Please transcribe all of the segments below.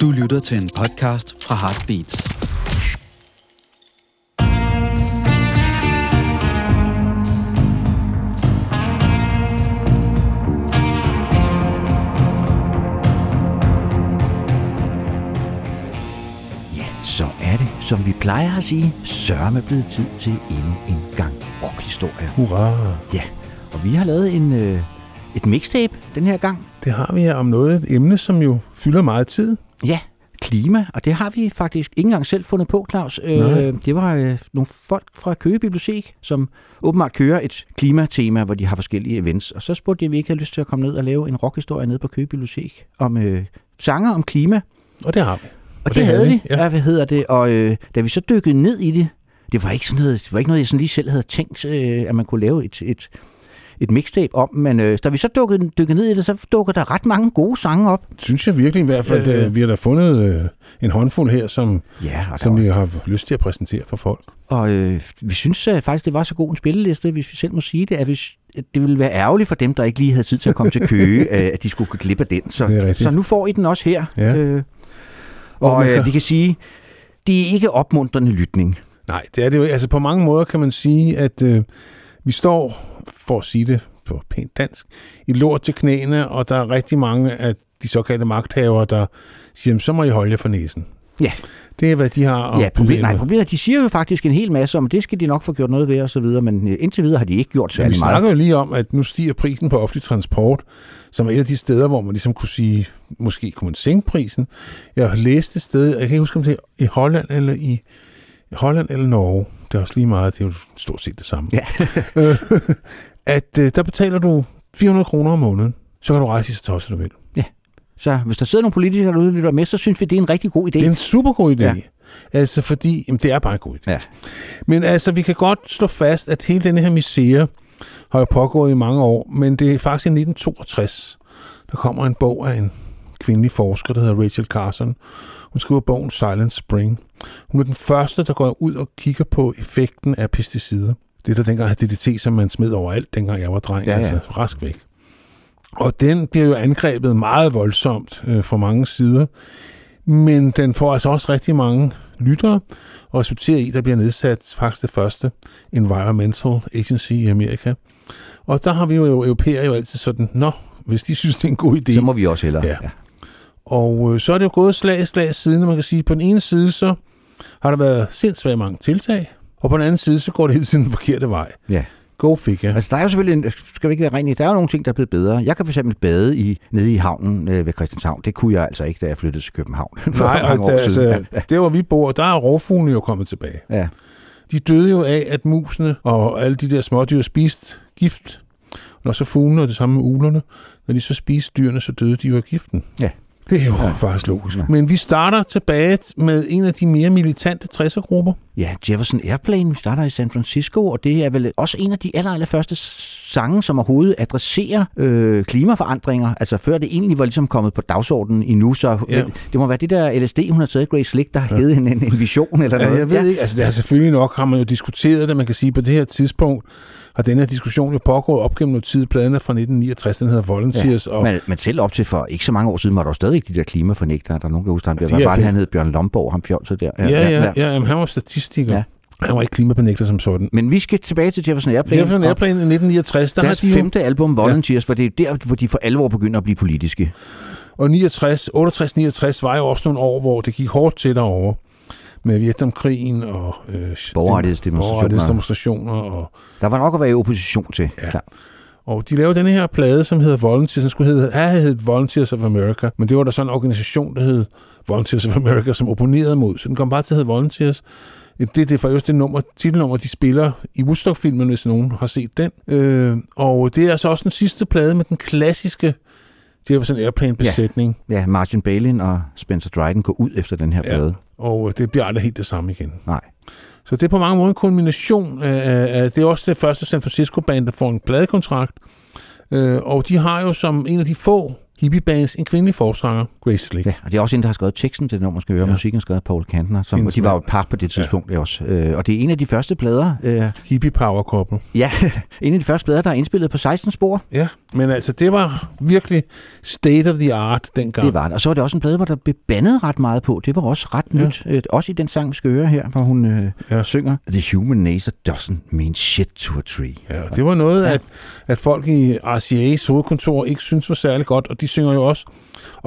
Du lytter til en podcast fra Heartbeats. Ja, så er det, som vi plejer at sige, sørme blevet tid til endnu en gang rockhistorie. Hurra! Ja, og vi har lavet en, øh, et mixtape den her gang. Det har vi her om noget, et emne, som jo fylder meget tid. Ja, klima, og det har vi faktisk ikke engang selv fundet på, Claus. Øh, det var øh, nogle folk fra Køge Bibliotek, som åbenbart kører et klimatema, hvor de har forskellige events. Og så spurgte jeg, om vi ikke havde lyst til at komme ned og lave en rockhistorie nede på Køge Bibliotek om øh, sanger om klima. Og det har vi. Og, det, havde vi. ja. Ja. hvad hedder det? Og øh, da vi så dykkede ned i det, det var ikke sådan noget, det var ikke noget, jeg sådan lige selv havde tænkt, øh, at man kunne lave et, et, et mixtape om. Men øh, da vi så dykkede, dykkede ned i det, så dukker der ret mange gode sange op. Synes jeg virkelig i hvert fald, Øh. øh. vi har da fundet øh, en håndfuld her, som, Ja, som vi har lyst til at præsentere for folk. og øh, vi synes øh, faktisk, det var så god en spilleliste, hvis vi selv må sige det, at, at det ville være ærgerligt for dem, der ikke lige havde tid til at komme til Køge, øh, at de skulle glip af den. Så, så nu får I den også her. Ja. Øh, Og og øh, vi kan sige, det er ikke opmuntrende lytning. Nej, det er det jo. Altså på mange måder kan man sige, at øh, vi står, for at sige det på pænt dansk, i lort til knæene, og der er rigtig mange af de såkaldte magthavere, der siger, "Jamen, så må I holde jer for næsen. Ja. Det er, hvad de har Ja, problem, nej, problemet de siger jo faktisk en hel masse om, det skal de nok få gjort noget ved og så videre, men øh, indtil videre har de ikke gjort vi særlig meget. snakker jo lige om, at nu stiger prisen på offentlig transport, som er et af de steder, hvor man ligesom kunne sige, måske kunne man sænke prisen. Jeg har læst et sted, jeg kan ikke huske, om det er i Holland eller i Holland eller Norge. Det er også lige meget, det er jo stort set det samme. Ja. At øh, der betaler du 400 kroner om måneden, så kan du rejse i så tosset, du vil. Så hvis der sidder nogle politikere derude og lytter med, så synes vi, det er en rigtig god idé. Det er en super god idé. Ja. Ja. Altså fordi, jamen det er bare en god idé. Ja. Men altså, vi kan godt slå fast, at hele denne her misære har jo pågået i mange år, men det er faktisk i 1962, der kommer en bog af en kvindelig forsker, der hedder Rachel Carson. Hun skriver bogen Silent Spring. Hun er den første, der går ud og kigger på effekten af pesticider. Det der dengang hed DDT, som man smed overalt, dengang jeg var dreng, Ja, ja, ja. ja. altså rask væk. Og den bliver jo angrebet meget voldsomt øh, fra mange sider. Men den får altså også rigtig mange lyttere, og resulterer i, der bliver nedsat faktisk det første Environmental Agency i Amerika. Og der har vi jo europæere jo altid sådan, nå, hvis de synes, det er en god idé. Så må vi også hellere. Ja. Og øh, så er det jo gået slag i slag siden, og man kan sige, på den ene side, så har der været sindssygt mange tiltag, og på den anden side, så går det hele tiden den forkerte vej. ja. Go figure. Altså, der er jo selvfølgelig, en, skal vi ikke være rent der er jo nogle ting, der er blevet bedre. Jeg kan fx bade i, nede i havnen øh, ved Christianshavn. Det kunne jeg altså ikke, da jeg flyttede til København. for Nej, siden. altså, der hvor vi bor, der er rovfuglene jo kommet tilbage. ja. De døde jo af, at musene og alle de der smådyr spiste gift. Når så fuglene og det samme med uglerne, når de så spiste dyrene, så døde de jo af giften. Ja. Det er jo ja. faktisk logisk. Ja. Ja. Men vi starter tilbage med en af de mere militante 60'er-grupper. Ja, Jefferson Airplane, vi starter i San Francisco, og det er vel også en af de aller, aller første sange, som overhovedet adresserer øh, klimaforandringer. Altså før det egentlig var ligesom kommet på dagsordenen endnu, så Ja. ja. det må være det der LSD, hun har taget Grace Slick, der har givet hende en, en vision eller Ja, noget. jeg ved ikke, altså det er selvfølgelig nok, har man jo diskuteret det, man kan sige, på det her tidspunkt har den her diskussion jo pågået op gennem noget tid. Pladen fra 1969, den hedder Volunteers, og Men, men selv op til for ikke så mange år siden var der jo stadig de der klimafornægtere. Der er nogen, der husker ham. De Det var bare det, han hed Bjørn Lomborg, ham fjolset der. ja, ja, ja, ja jamen, han var statistiker. Ja. Ja. Han var ikke klimabenægter som sådan. Men vi skal tilbage til Jefferson Airplane. Jefferson Airplane i 1969, der har Deres de jo, femte album, Volunteers, for det er der, hvor de for alvor begynder at blive politiske. og 69, 68, 69 var jo også nogle år, hvor det gik hårdt til derovre med Vietnamkrigen og øh, Borgerrettighedsdemonstrationer. og Der var nok at være i opposition til. Ja. Klar. Og de lavede denne her plade, som hedder Volunteers. Den skulle hedde, have heddet Volunteers of America, men det var der sådan en organisation, der hed Volunteers of America, som opponerede mod. Så den kom bare til at hedde Volunteers. Det, det er faktisk det nummer, titelnummer, de spiller i Woodstock-filmen, hvis nogen har set den. Øh, og det er altså også den sidste plade med den klassiske Jefferson Airplane-besætning. Ja, Martin Balin og Spencer Dryden går ud efter den her Ja. plade. Og det bliver aldrig helt det samme igen. Nej. Så det er på mange måder en kulmination af, af det er også det første San Francisco-band, der får en pladekontrakt. Øh, og de har jo som en af de få hippiebands en kvindelig forsanger, Grace Slick. Ja, og det er også en, der har skrevet teksten til det nummer, man skal høre. Ja. Musikken skrevet Paul Kantner, som, Hendes de var jo et par på det tidspunkt ja. også. Øh, og det er en af de første plader, øh, Hippie power couple. ja, en af de første plader, der er indspillet på 16 spor. Ja, men altså, det var virkelig state of the art dengang. Det var det. Og så var det også en plade, hvor der blev bandet ret meget på. Det var også ret Ja. nyt. Øh, også i den sang, vi skal høre her, hvor hun øh, Ja. synger The human nature doesn't mean shit to a tree. Ja, det var noget. Ja. at, at folk i RCA's hovedkontor ikke synes var særlig godt, og de synger jo også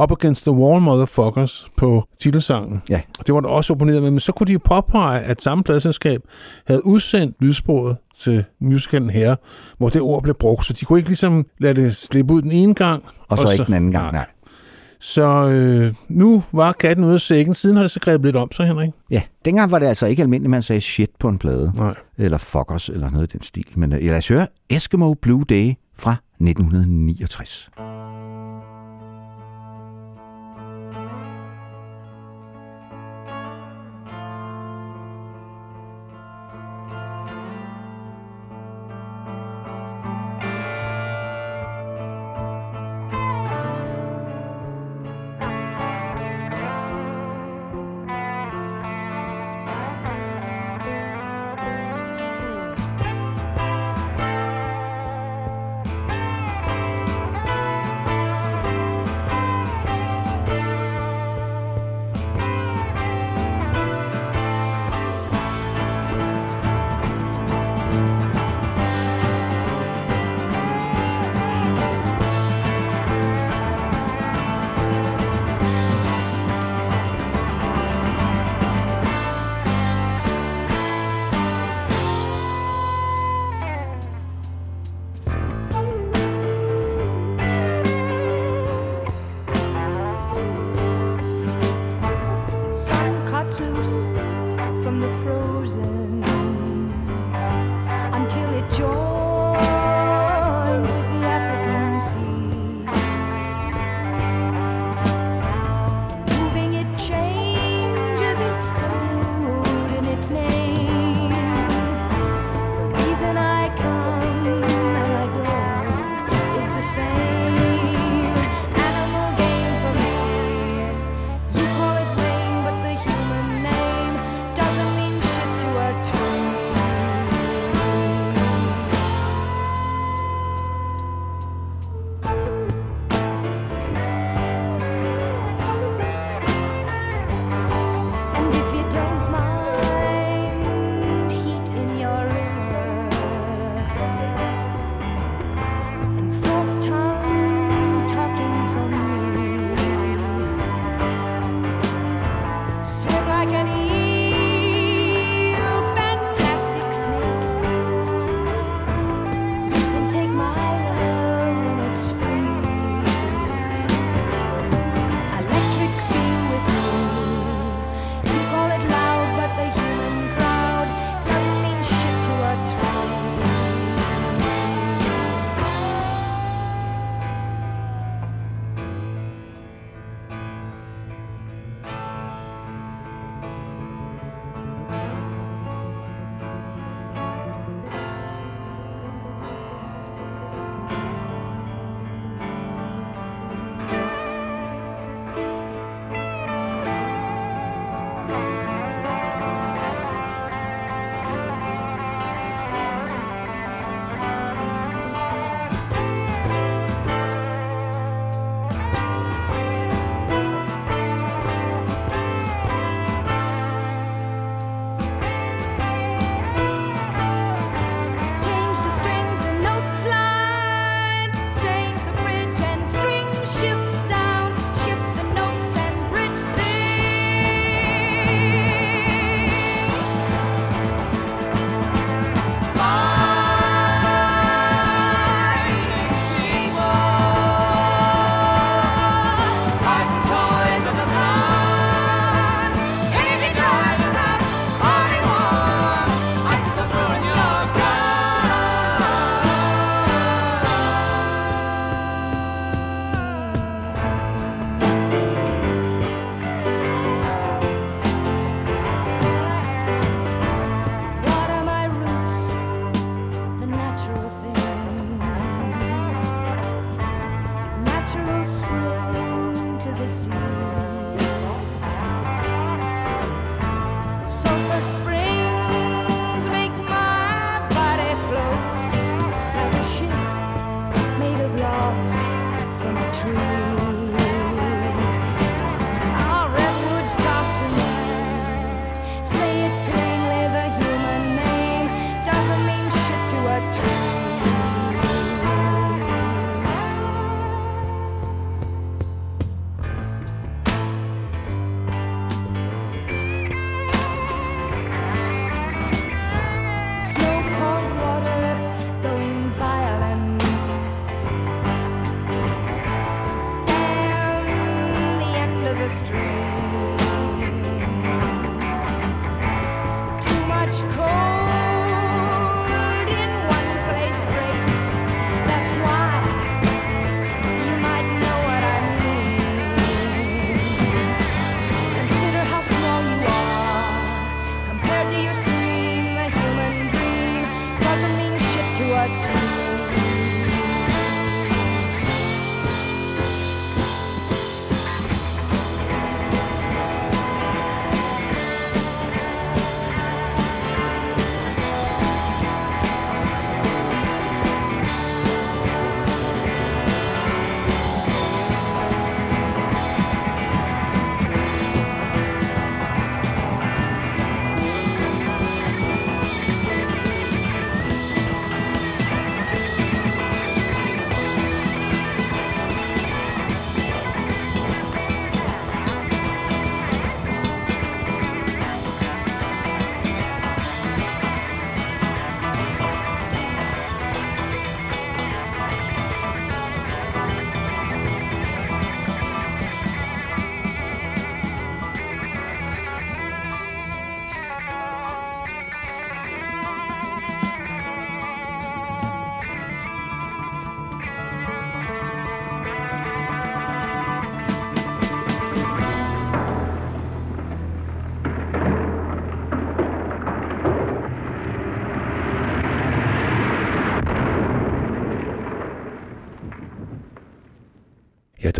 Up Against the Wall Motherfuckers på titelsangen. Ja. Og det var der også opponeret med, men så kunne de jo påpege, at samme pladselskab havde udsendt lydsporet til musicalen her, hvor det ord blev brugt, så de kunne ikke ligesom lade det slippe ud den ene gang. Og så, Og så- ikke den anden gang, nej. Så øh, nu var katten ude af sækken. Siden har det så grebet lidt om sig, Henrik. Ja, dengang var det altså ikke almindeligt, man sagde shit på en plade. Nej. Eller fuckers, eller noget i den stil. Men øh, lad os høre Eskimo Blue Day fra 1969.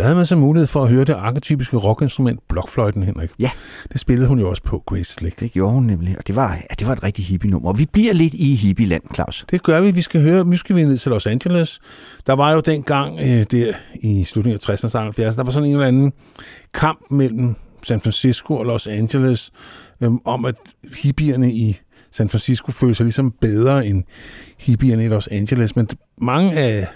havde man så mulighed for at høre det arketypiske rockinstrument, blokfløjten, Henrik. Ja. Det spillede hun jo også på, Grace Slick. Det gjorde hun nemlig, og det var, ja, det var et rigtig hippie-nummer. Og vi bliver lidt i hippie-land, Claus. Det gør vi. Vi skal høre, nu skal vi ned til Los Angeles. Der var jo dengang, øh, der i slutningen af 60'erne og 70'erne, der var sådan en eller anden kamp mellem San Francisco og Los Angeles, øh, om at hippierne i San Francisco følte sig ligesom bedre end hippierne i Los Angeles. Men mange af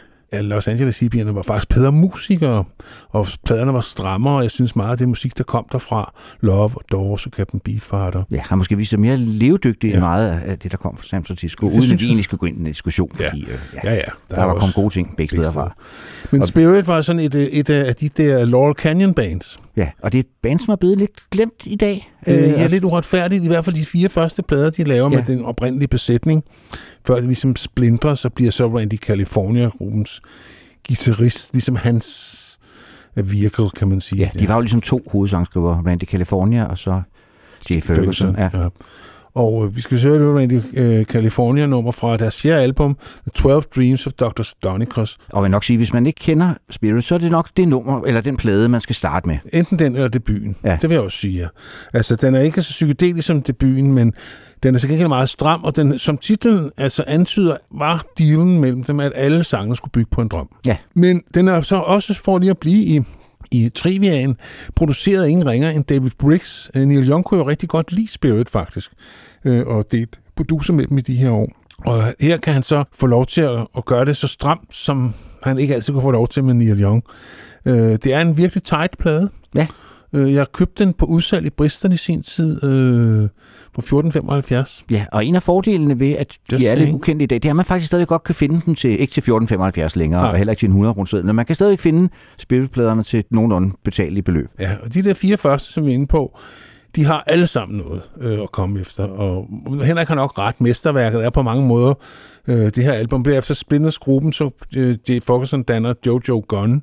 Los Angeles hippierne var faktisk bedre musikere, og pladerne var strammere, og jeg synes meget af det musik, der kom derfra, Love og Doors og Captain Beefhearter. Ja, har måske vist sig mere levedygtig ja. End meget af det, der kom fra San Francisco, Det uden at jeg. egentlig skulle gå ind i en diskussion, Ja. fordi øh, ja, Ja, ja. der, der var kommet gode ting begge steder fra. Men Og- Spirit var sådan et, øh, et af de der Laurel Canyon bands. Ja, og det er et band, som er blevet lidt glemt i dag. Øh, ja, og- lidt uretfærdigt. I hvert fald de fire første plader, de laver ja. Ja. med den oprindelige besætning. Før det ligesom splindrer, så bliver så Randy California, gruppens guitarist, ligesom hans øh, vehicle, kan man sige. ja, de var jo ligesom to hovedsangskriver, Randy California og så Jay Ferguson. Ja. ja. Og øh, vi skal høre det Randy øh, California-nummer fra deres fjerde album, The 12 Dreams of Dr. Donicus. Og jeg vil nok sige, hvis man ikke kender Spirit, så er det nok det nummer, eller den plade, man skal starte med. Enten den eller debuten. Ja. Det vil jeg også sige, ja. Altså, den er ikke så psykedelisk som debuten, men den er så gengæld meget stram, og den, som titlen altså antyder, var dealen mellem dem, at alle sange skulle bygge på en drøm. Ja. Men den er så også, for lige at blive i, i triviaen, produceret ingen ringer end David Briggs. Øh, Neil Young kunne jo rigtig godt lide Spirit, faktisk, øh, og det er et producer med dem i de her år. Og her kan han så få lov til at, at gøre det så stramt, som han ikke altid kunne få lov til med Neil Young. Øh, det er en virkelig tight plade. Ja. Øh, jeg købte den på udsalg i Bristol i sin tid øh, for 14,75. Ja, og en af fordelene ved, at de Just er lidt ukendte i dag, det er, at man faktisk stadig godt kan finde dem til, ikke til 14,75 længere, Nej. og heller ikke til en 100 kroner men man kan stadig finde spillepladerne til nogenlunde betalelige beløb. Ja, og de der fire første, som vi er inde på, de har alle sammen noget øh, at komme efter. Og Henrik har nok ret. Mesterværket er på mange måder øh, det her album. Efter Splinters gruppen, så øh, Jay Ferguson danner Jojo Gunn,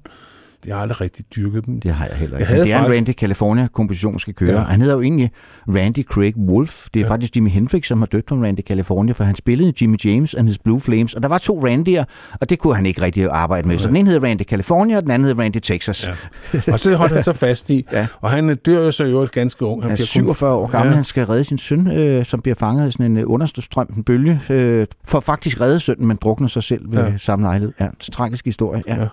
jeg har aldrig rigtig dyrket dem. Det har jeg heller Jeg ikke. Men det er faktisk- en Randy California-komposition, skal køre. Ja. Han hedder jo egentlig Randy Craig Wolf. Det er Ja. faktisk Jimi Hendrix, som har døbt om Randy California, for han spillede Jimmy James and his Blue Flames, og der var to Randy'er, og det kunne han ikke rigtig arbejde med. Så den ene hed Randy California, og den anden hed Randy Texas. Ja. Og så holdt han så fast i. Ja. Og han øh, dør jo så i øvrigt ganske ung. Han er bliver kun- 47 år gammel. Ja. Han skal redde sin søn, øh, som bliver fanget af sådan en øh, understrøm, en bølge, øh, for faktisk redde sønnen, men drukner sig selv ved ja. samme lejlighed. Ja, tragisk historie. Ja. Ja.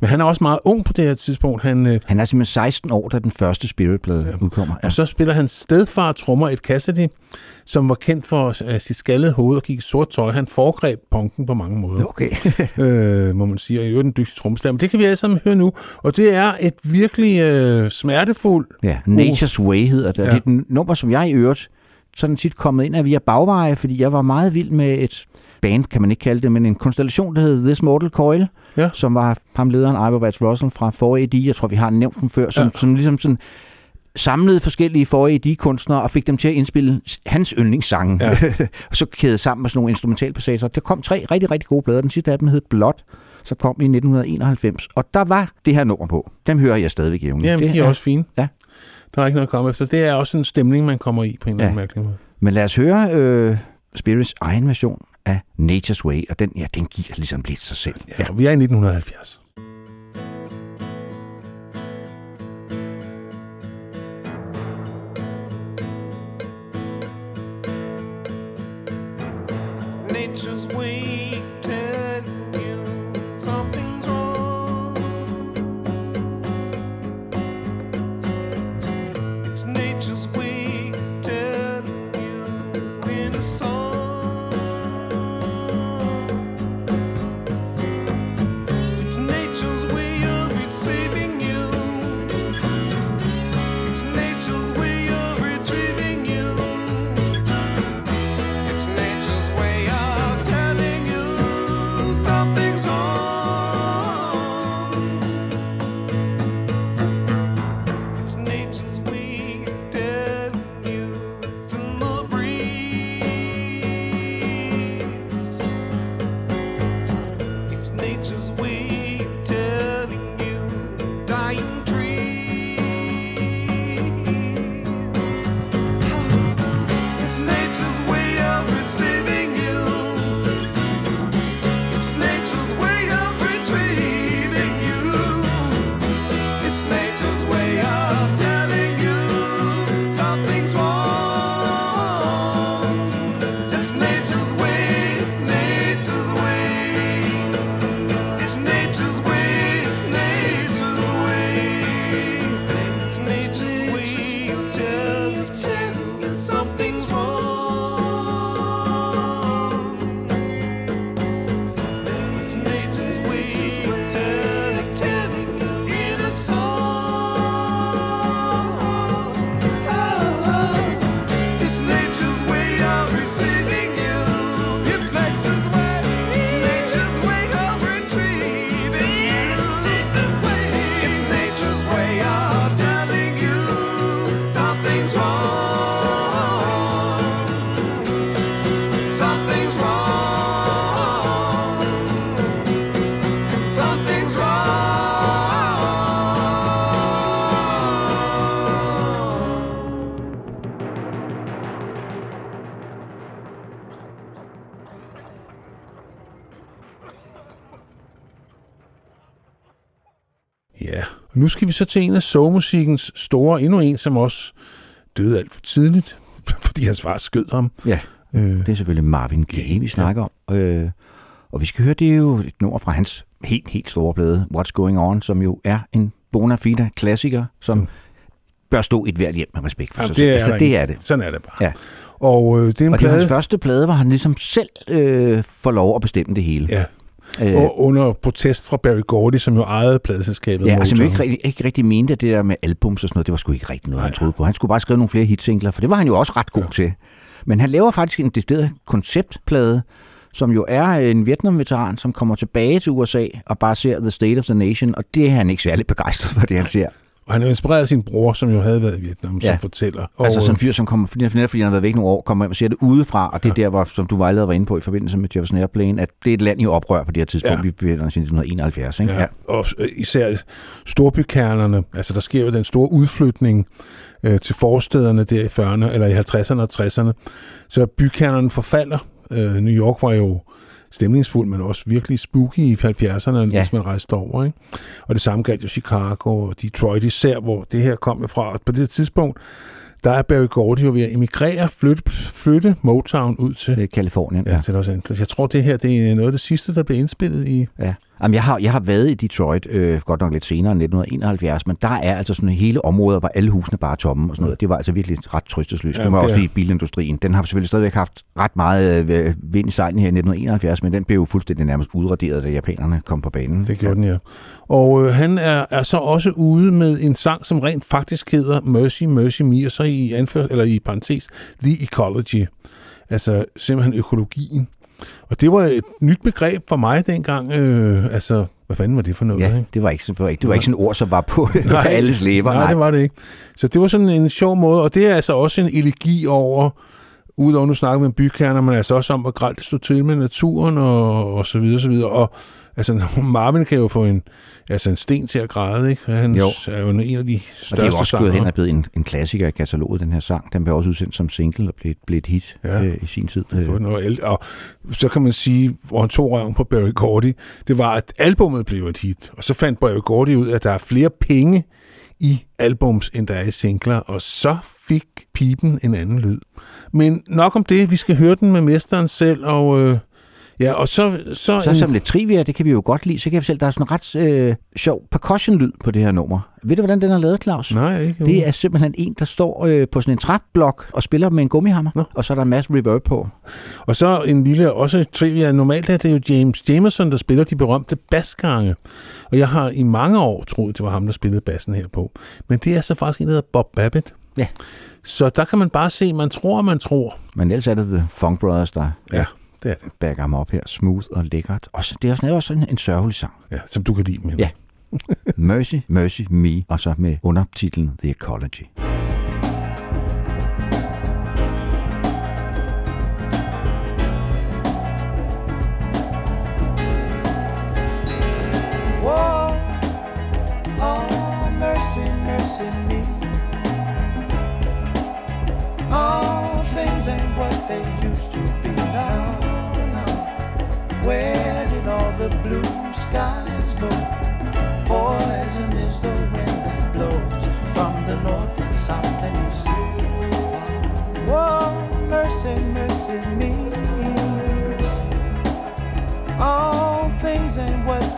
Men han er også meget ung på det her tidspunkt. Han, øh, Han er simpelthen 16 år, da den første Spirit-plade Ja. udkommer. Ja. Og så spiller han stedfar trommer et Cassidy, som var kendt for uh, sit skaldede hoved og gik i sort tøj. Han foregreb punken på mange måder, Okay. øh, må man sige. Og i øvrigt en dygtig trommeslager. Men det kan vi alle sammen høre nu. Og det er et virkelig øh, smertefuldt... Ja, Nature's Way hedder det. Ja. Det er et nummer, som jeg i øvrigt sådan tit kommet ind af via bagveje, fordi jeg var meget vild med et band, kan man ikke kalde det, men en konstellation, der hed This Mortal Coil, Ja. som var ham lederen Ivor Bats Russell fra 4AD, jeg tror, vi har nævnt dem før, som, Ja. som ligesom sådan samlede forskellige 4AD-kunstnere og fik dem til at indspille hans yndlingssange. Ja. Og så kæde sammen med sådan nogle instrumentalpassager. Der kom tre rigtig, rigtig gode plader. Den sidste af dem hed Blood, så kom i 1991. Og der var det her nummer på. Dem hører jeg stadigvæk jævnligt. Jamen, det de er også fine. Ja. Der er ikke noget at komme efter. Det er også en stemning, man kommer i på en eller anden Ja. mærkelig måde. Men lad os høre øh, Spirits egen version af Nature's Way, og den, ja, den giver ligesom lidt sig selv. Ja, og vi er i 1970. så til en af soulmusikkens store, endnu en, som også døde alt for tidligt, fordi hans far skød ham. Ja, Øh, det er selvfølgelig Marvin Gaye, vi snakker om. Øh, og vi skal høre, det er jo et nummer fra hans helt, helt store plade, What's Going On, som jo er en bona fide klassiker, som Mm. bør stå et hvert hjem med respekt for Jamen, sig det er Altså, det er det. Sådan er det bare. Ja. Og øh, det er en Og det er plade... hans første plade, hvor han ligesom selv øh, får lov at bestemme det hele. Ja, Øh, og under protest fra Barry Gordy, som jo ejede pladeselskabet. Ja, altså, Motown. jeg ikke, ikke rigtig mente, at det der med albums og sådan noget, det var sgu ikke rigtig noget, han troede på. Han skulle bare skrive nogle flere hitsingler, for det var han jo også ret god ja. til. Men han laver faktisk en decideret konceptplade, som jo er en Vietnam-veteran, som kommer tilbage til USA og bare ser The State of the Nation, og det er han ikke særlig begejstret for, det han ser. Og han er inspireret af sin bror, som jo havde været i Vietnam, ja. Ja. som fortæller. Og, altså sådan en fyr, som kommer, fordi, netop fordi han har været væk nogle år, kommer hjem og ser det udefra, og det er der, hvor, som du allerede var inde på i forbindelse med Jefferson Airplane, at det er et land i oprør på det her tidspunkt. Ja. Ja. Vi befinder os i 1971, ikke? Ja. Og øh, især storbykernerne, altså der sker jo den store udflytning øh, til forstederne der i 40'erne, eller i 50'erne og 60'erne. Så bykernerne forfalder. Øh, New York var jo stemningsfuld, men også virkelig spooky i 70'erne, ja. hvis man rejste over. Ikke? Og det samme galt jo Chicago og Detroit især, hvor det her kom fra. Og på det tidspunkt, der er Barry Gordy jo ved at emigrere, flytte, flytte Motown ud til, Kalifornien. ja, til Los Angeles. Jeg tror, det her det er noget af det sidste, der blev indspillet i... Ja. Jamen, jeg, har, jeg har været i Detroit, øh, godt nok lidt senere end 1971, men der er altså sådan hele områder, hvor alle husene bare er tomme og sådan noget. Det var altså virkelig ret trøstesløst. Ja, det var også fordi bilindustrien, den har selvfølgelig stadigvæk haft ret meget øh, vind i sejlen her i 1971, men den blev jo fuldstændig nærmest udraderet, da japanerne kom på banen. Det gjorde den, ja. Og øh, han er, er så også ude med en sang, som rent faktisk hedder Mercy, Mercy Me, og så i, anførs, eller i parentes, The Ecology. Altså simpelthen økologien. Og det var et nyt begreb for mig dengang. Øh, altså, hvad fanden var det for noget? Ja, ikke? det var ikke, det var ikke, det var ikke sådan et ord, som var på, på alles læber. Nej, det var det ikke. Så det var sådan en sjov måde, og det er altså også en elegi over, udover nu snakker vi om bykerner, men altså også om, hvor gralt det stod til med naturen og, og så videre, så videre. Og altså, Marvin kan jo få en, altså en sten til at græde, ikke? Han Jo. er jo en af de største Og det er jo også gået hen og blevet en, en klassiker i kataloget, den her sang. Den blev også udsendt som single og blev, blev et hit Ja. øh, i sin tid. Var noget Og så kan man sige, hvor han tog røven på Barry Gordy, det var, at albummet blev et hit. Og så fandt Barry Gordy ud, at der er flere penge i albums, end der er i singler. Og så fik pipen en anden lyd. Men nok om det. Vi skal høre den med mesteren selv. Og, øh, ja, og så... Så, Så som lidt trivia, det kan vi jo godt lide. Så kan jeg fortælle, der er sådan en ret øh, sjov percussion-lyd på det her nummer. Ved du, hvordan den er lavet, Claus? Nej, ikke. Det er simpelthen en, der står øh, på sådan en trapblok og spiller med en gummihammer, Nå. og så er der en masse reverb på. Og så en lille, også trivia. Normalt er det jo James Jamerson, der spiller de berømte basgange. Og jeg har i mange år troet, det var ham, der spillede bassen her på. Men det er så faktisk en, der hedder Bob Babbitt. Ja. Så der kan man bare se, man tror, man tror. Men ellers er det The Funk Brothers, der Ja, det er det. backer ham op her. Smooth og lækkert. Og så, det er også, også en, en sørgelig sang. Ja, som du kan lide med. Ja. Mercy, Mercy Me, og så med undertitlen The Ecology.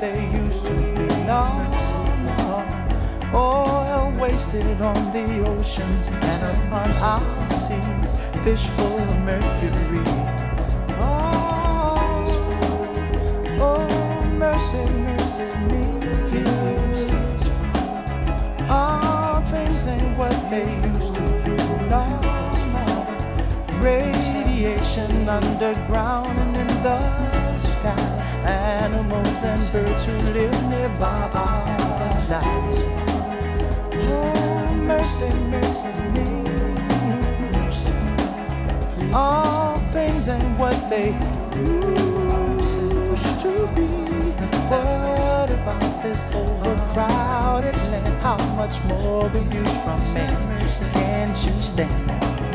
They used to be. No. Oil wasted on the oceans and upon our seas. Fish full of mercury. Oh, oh, mercy, mercy things ain't what they used to be. Radiation underground and in the. Animals and birds who live nearby are dying. Oh, mercy, mercy me. All things ain't what they used to be. What about this overcrowded land? How much more abuse from man Can't you stand?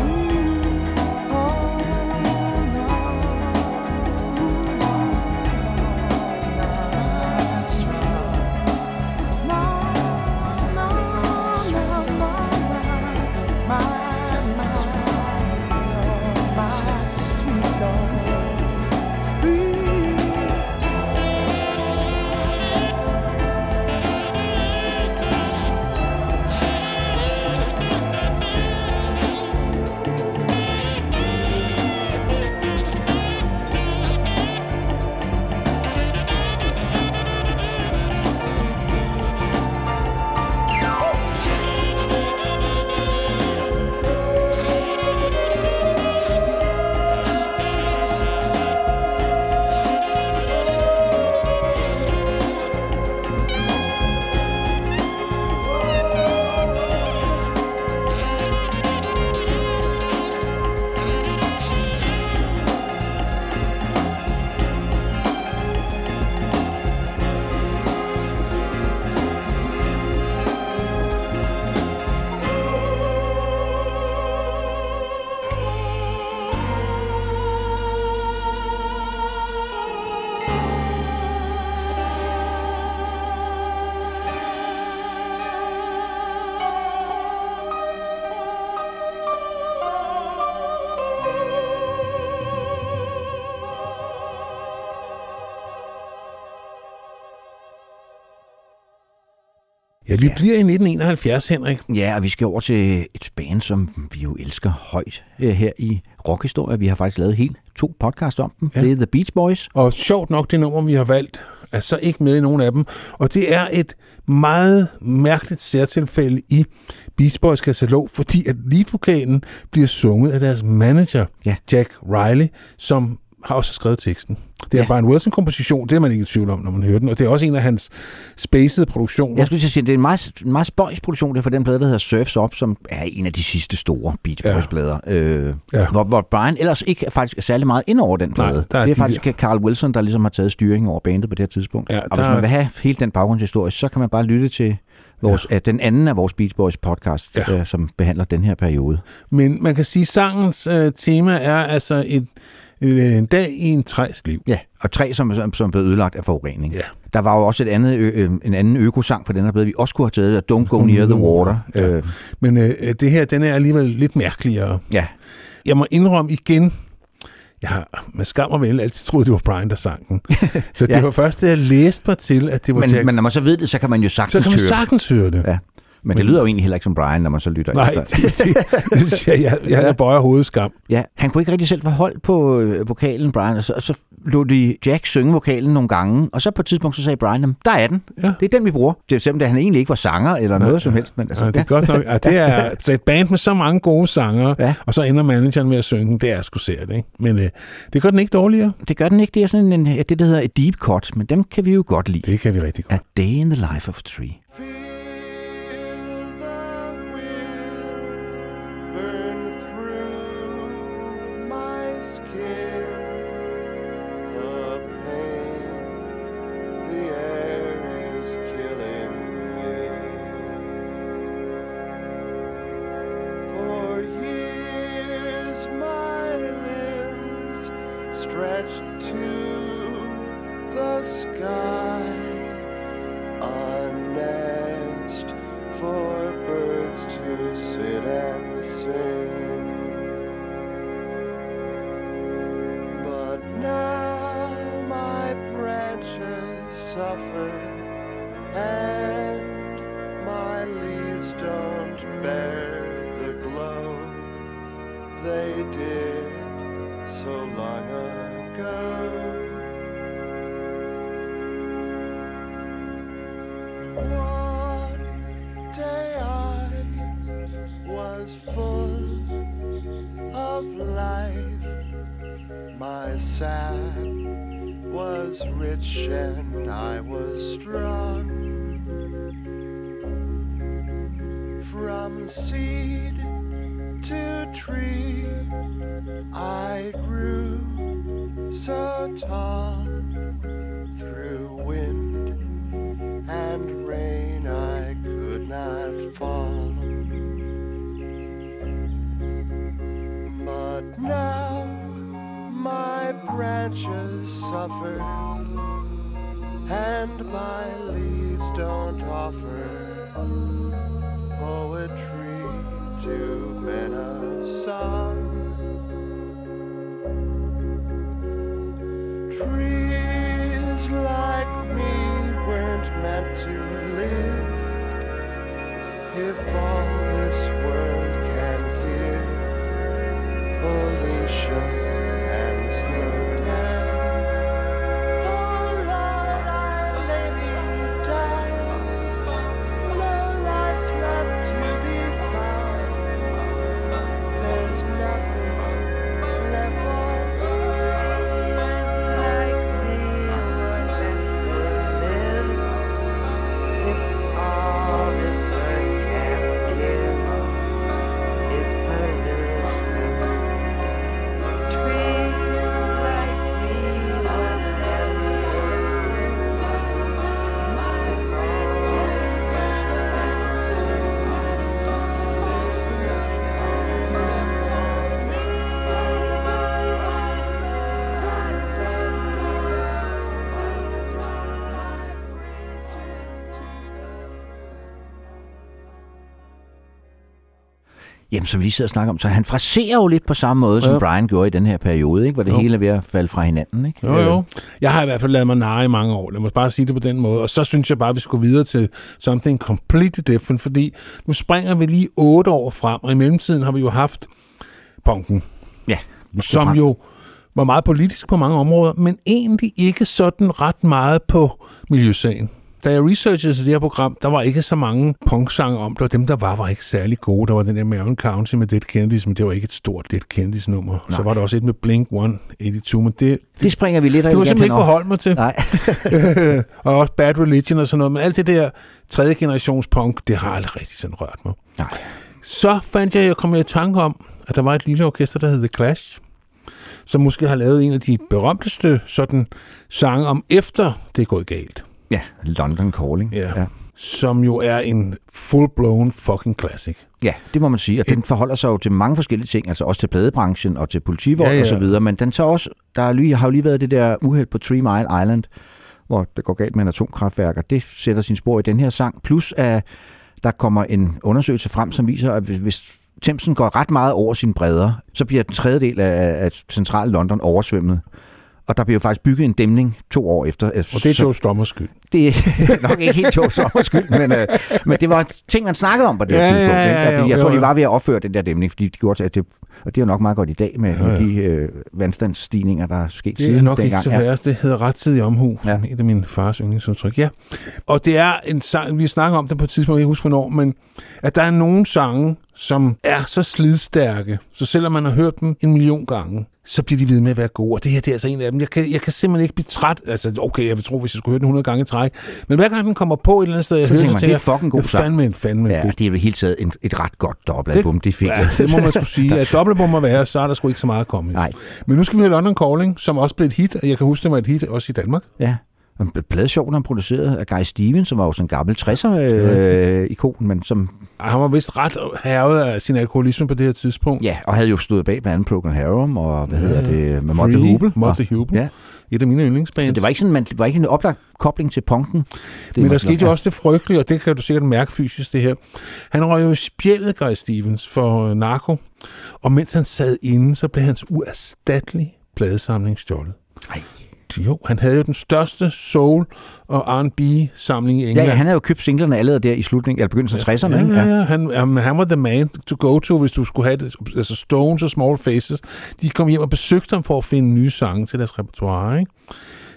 Ja, vi bliver i 1971, Henrik. Ja, og vi skal over til et band, som vi jo elsker højt øh, her i rockhistorie. Vi har faktisk lavet helt to podcast om dem. Ja. Ja. Det er The Beach Boys. Og sjovt nok, det nummer, vi har valgt, er så ikke med i nogen af dem. Og det er et meget mærkeligt særtilfælde i Beach Boys katalog, fordi at leadvokalen bliver sunget af deres manager, Ja. Jack Riley, som har også skrevet teksten. Det er ja. Ja. Brian Wilson-komposition, det er man ikke i tvivl om, når man hører den. Og det er også en af hans spacede produktioner. Jeg skulle sige, det er en meget, en meget spøjs produktion, det er for den plade, der hedder Surfs Up, som er en af de sidste store Beach Ja. Boys-plader. Øh, Ja. ja. hvor, hvor Brian ellers ikke faktisk er særlig meget ind over den plade. Nej, der er det er de faktisk Carl Wilson, der ligesom har taget styringen over bandet på det her tidspunkt. Ja, og hvis der- man vil have hele den baggrundshistorie, så kan man bare lytte til vores, ja. den anden af vores Beach Boys podcast, Ja. ja. øh, som behandler den her periode. Men man kan sige, at sangens øh, tema er altså et, øh, en dag i en træs liv. Ja, og tre, som, som, som blev ødelagt af forurening. Ja. Der var jo også et andet, ø, ø, en anden økosang på den her plade, vi også kunne have taget, Don't Go Near the Water. Ja. Øh, Men øh, det her, den er alligevel lidt mærkeligere. ja. Jeg må indrømme igen, jeg har med skam og vel altid troet, det var Brian, der sang den. Så det Ja. var først, da jeg læste mig til, at det var Men, Jack. men når man så ved det, så kan man jo så sagtens kan man høre sagtens høre det. Ja. Men det lyder jo egentlig heller ikke som Brian, når man så lytter Nej, efter. det, jeg, jeg, jeg, jeg bøjer hovedet skam. Ja, han kunne ikke rigtig selv få hold på øh, vokalen, Brian, og så, og så lå de Jack synge vokalen nogle gange, og så på et tidspunkt så sagde Brian, "Jamen, der er den. Ja. Det er den, vi bruger. Det er selvom han egentlig ikke var sanger eller noget som helst. Men altså, Ja, det er godt nok. Ja, det er så et band med så mange gode sanger, Ja. og så ender manageren med at synge den. Det er sgu sært, ikke? Men øh, det gør den ikke dårligere. det gør den ikke. Det er sådan en, det, der hedder et deep cut, men dem kan vi jo godt lide. Det kan vi rigtig godt. A Day in the Life of Tree. And I was strong. From seed to tree, I grew so tall through wind and rain I could not fall. But now my branches suffer som vi lige sidder og snakker om, så han fraserer jo lidt på samme måde, som Ja. Brian gjorde i den her periode, ikke? hvor det Jo. hele er ved at falde fra hinanden. Ikke? Jo, jo. Jeg har i hvert fald lavet mig narre i mange år. Lad mig bare sige det på den måde. Og så synes jeg bare, at vi skal gå videre til something completely different, fordi nu springer vi lige otte år frem, og i mellemtiden har vi jo haft punken, Ja, som frem. jo var meget politisk på mange områder, men egentlig ikke sådan ret meget på miljøsagen. Da jeg researchede til det her program, der var ikke så mange punksange om det, og dem, der var, var ikke særlig gode. Der var den der Marion County med Dead Kennedys, men det var ikke et stort Dead Kennedys nummer. Så Nej. var der også et med Blink 182, men det, Det springer vi lidt af. det var simpelthen ikke forholdt mig til. Nej. og også Bad Religion og sådan noget. Men alt det der tredje generations punk, det har aldrig rigtig sådan rørt mig. Nej. Så fandt jeg, jeg kom i tanke om, at der var et lille orkester, der hed The Clash, som måske har lavet en af de berømteste sådan sange om efter det er gået galt. Ja, London Calling. Ja. ja. Som jo er en full-blown fucking classic. Ja, det må man sige. Og den forholder sig jo til mange forskellige ting, altså også til pladebranchen og til politivold Ja, ja, og så videre. Men den tager også, der er lige, har jo lige været det der uheld på Three Mile Island, hvor det går galt med en atomkraftværk, og det sætter sin spor i den her sang. Plus at der kommer en undersøgelse frem, som viser, at hvis- Thamesen går ret meget over sine bredder, så bliver den tredjedel af, af central London oversvømmet. Og der jo faktisk bygget en dæmning to år efter. Og det er Joe Stommers skyld. det er nok ikke helt Joe Sommers skyld, men, øh, men det var ting, man snakkede om på det Ja, ja, ja, tidspunkt. ja, ikke? ja, Og jo, jeg tror, jo, de var ved at opføre den der dæmning, fordi de gjorde, at det, og det er jo nok meget godt i dag med, Ja, ja, ja. med de øh, vandstandsstigninger, der er sket Det er siden nok ikke dengang. så værst. Det hedder rettidig omhu. Ja. Ja. Et af min fars yndlingsudtryk. Ja. Og det er en sang, vi snakker om det på et tidspunkt, jeg kan huske hvornår, men at der er nogle sange, som er så slidstærke, så selvom man har hørt dem en million gange, så bliver de ved med at være gode. Og det her det er altså en af dem. Jeg kan, jeg kan simpelthen ikke blive træt. Altså, okay, jeg vil tro, hvis jeg skulle høre den 100 gange i træk. Men hver gang den kommer på et eller andet sted, jeg Så hører tænker man, det er fucking god det sang. fandme, en- fandme Ja, fedt. det er i hele taget en, et ret godt dobbeltalbum, de fik. Ja, det må man skulle sige. At dobbeltbom må være, så er der sgu ikke så meget at komme i. Nej. Men nu skal vi have London Calling, som også blev et hit, og jeg kan huske, det var et hit også i Danmark. Ja. Og Pladeshowen er produceret af Guy Stevens, som var jo sådan en gammel 60'er-ikon, men som han var vist ret hervet af sin alkoholisme på det her tidspunkt. ja, og havde jo stået bag blandt andet Procol Harum og hvad hedder det, med Motte Hubel. Motte Hubel. Ja. Et af mine yndlingsbands. Så det var ikke sådan, man, det var ikke en oplagt kobling til punken. Det Men der skete jo også det frygtelige, og det kan du sikkert mærke fysisk, det her. Han røg jo i spjældet, Guy Stevens, for øh, narko. Og mens han sad inde, så blev hans uerstattelige pladesamling stjålet. Ej. Jo, han havde jo den største soul- og R&B-samling i England. ja, han havde jo købt singlerne allerede der i slutningen, eller begyndelsen af 60'erne. Ja, ikke? ja, ja. Han, um, han var the man to go to, hvis du skulle have det. Altså Stones og Small Faces, de kom hjem og besøgte ham for at finde nye sange til deres repertoire. Ikke?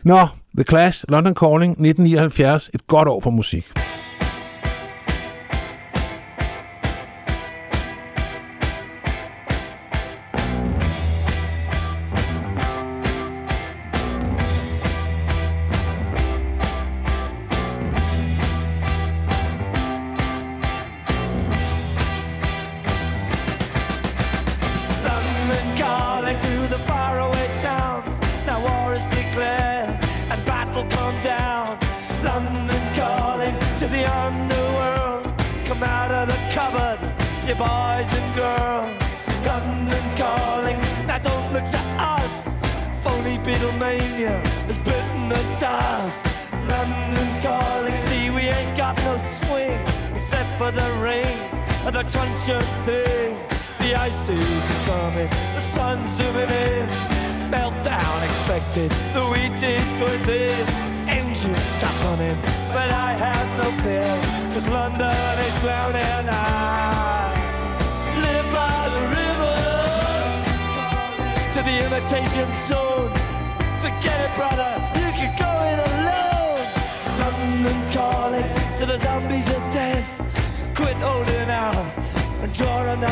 Nå, The Clash, London Calling, 1979. Et godt år for musik.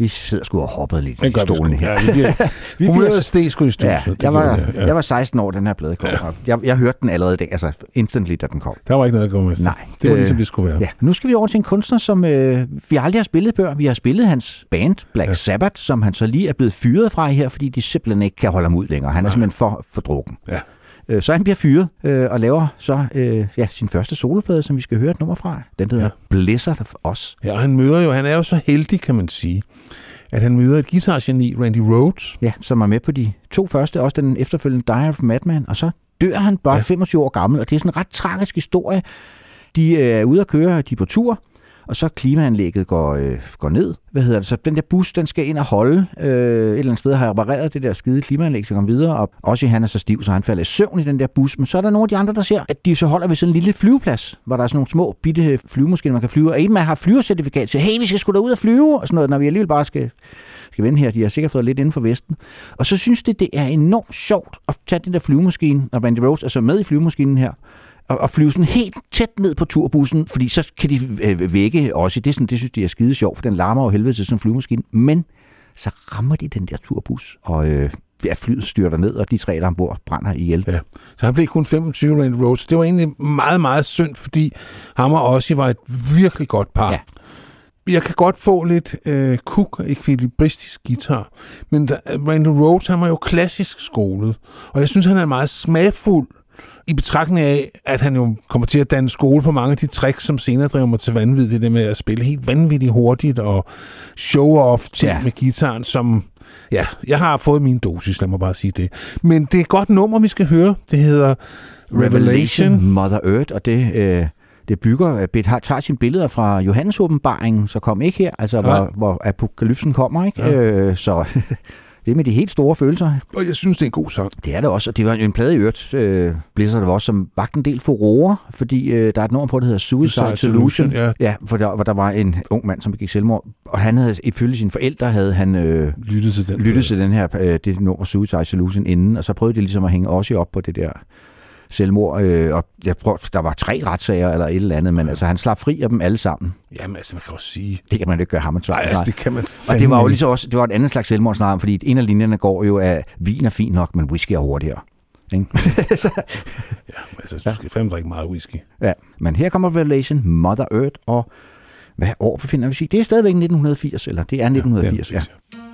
Vi sidder sgu og hoppet lidt i stolen her. Ja, vi bliver, Vi humøret steg sgu i studiet. Ja, jeg var, ja. jeg var 16 år, den her plade kom. og Jeg, jeg hørte den allerede i dag, altså instantly, da den kom. Der var ikke noget at gå med. Nej. Det var Øh, ligesom det skulle være. Ja, nu skal vi over til en kunstner, som øh, vi aldrig har spillet før. Vi har spillet hans band, Black Ja. ja. Sabbath, som han så lige er blevet fyret fra her, fordi de simpelthen ikke kan holde ham ud længere. Han er simpelthen for, for drukken. Ja. Øh, så han bliver fyret øh, og laver så øh, ja, sin første soloplade, som vi skal høre et nummer fra. Den hedder Ja. Blizzard of Us. Ja, og han møder jo, han er jo så heldig, kan man sige, at han møder et guitargeni, Randy Rhodes. Ja, som er med på de to første, også den efterfølgende Die of Madman, og så dør han bare Ja. ja. 25 år gammel, og det er sådan en ret tragisk historie. De øh, er ude at køre, de er på tur, og så klimaanlægget går, øh, går ned. Hvad hedder det? Så den der bus, den skal ind og holde. Øh, et eller andet sted har repareret det der skide klimaanlæg, så kommer videre. Og også han er så stiv, så han falder i søvn i den der bus. Men så er der nogle af de andre, der ser, at de så holder ved sådan en lille flyveplads, hvor der er sådan nogle små bitte flyvemaskiner, man kan flyve. Og en man har flyvercertifikat, siger, hey, vi skal sgu da ud og flyve, og sådan noget, når vi alligevel bare skal skal vende her. De har sikkert fået lidt inden for Vesten. Og så synes det, det er enormt sjovt at tage den der flyvemaskine, og Randy Rose er så med i flyvemaskinen her, og, og flyve sådan helt tæt ned på turbussen, fordi så kan de øh, vække også. Det, sådan, det synes de er skide sjovt, for den larmer jo helvede til sådan en flyvemaskine. Men så rammer de den der turbus, og øh, ja, flyet styrter ned, og de tre, der er ombord, brænder ihjel. Ja. Så han blev kun 25, Randy Rhodes. Det var egentlig meget, meget synd, fordi ham og Ozzy var et virkelig godt par. Ja. Jeg kan godt få lidt øh, kuk ekvilibristisk guitar, men der, Randy Rhodes, han var jo klassisk skolet, og jeg synes, han er meget smagfuld i betragtning af, at han jo kommer til at danne skole for mange af de tricks, som senere driver mig til vanvid. Det der med at spille helt vanvittigt hurtigt og show-off ting ja. Med gitaren, som... Ja, jeg har fået min dosis, lad mig bare sige det. Men det er et godt nummer, vi skal høre. Det hedder Revelation. Mother Earth, og det, øh, det bygger, Beth har, tager sine billeder fra Johannes åbenbaringen, så kom ikke her, altså Ja. hvor, hvor apokalypsen kommer, ikke? Ja. Øh, så det er med de helt store følelser. Og jeg synes, det er en god sang. Det er det også, og det var jo en plade i øvrigt, øh, Blizzard også, som vagte en del furore, fordi øh, der er et nummer på, der hedder Suicide, Suicide Solution. Solution, ja. ja hvor, der, hvor der var en ung mand, som begik selvmord, og han havde, ifølge sine forældre, havde han øh, Lyttet til den. lyttet til den her, øh, det nummer Suicide Solution inden, og så prøvede de ligesom at hænge også op på det der selvmord, øh, og jeg tror, der var tre retssager eller et eller andet, men altså han slap fri af dem alle sammen. Jamen, altså, man kan også sige... Det kan man jo ikke gøre ham Nej, altså, det kan man Og det var jo ligesom også, det var et andet slags selvmord snart, fordi en af linjerne går jo af, vin er fint nok, men whisky er hurtigere. Ikke? Så, Ja, men altså, du skal fandme drikke meget whisky. ja. Men her kommer Revelation, Mother Earth, og hvad år befinder vi i? Det er stadigvæk 1980, eller det er 1980, ja. præcis, Mother, please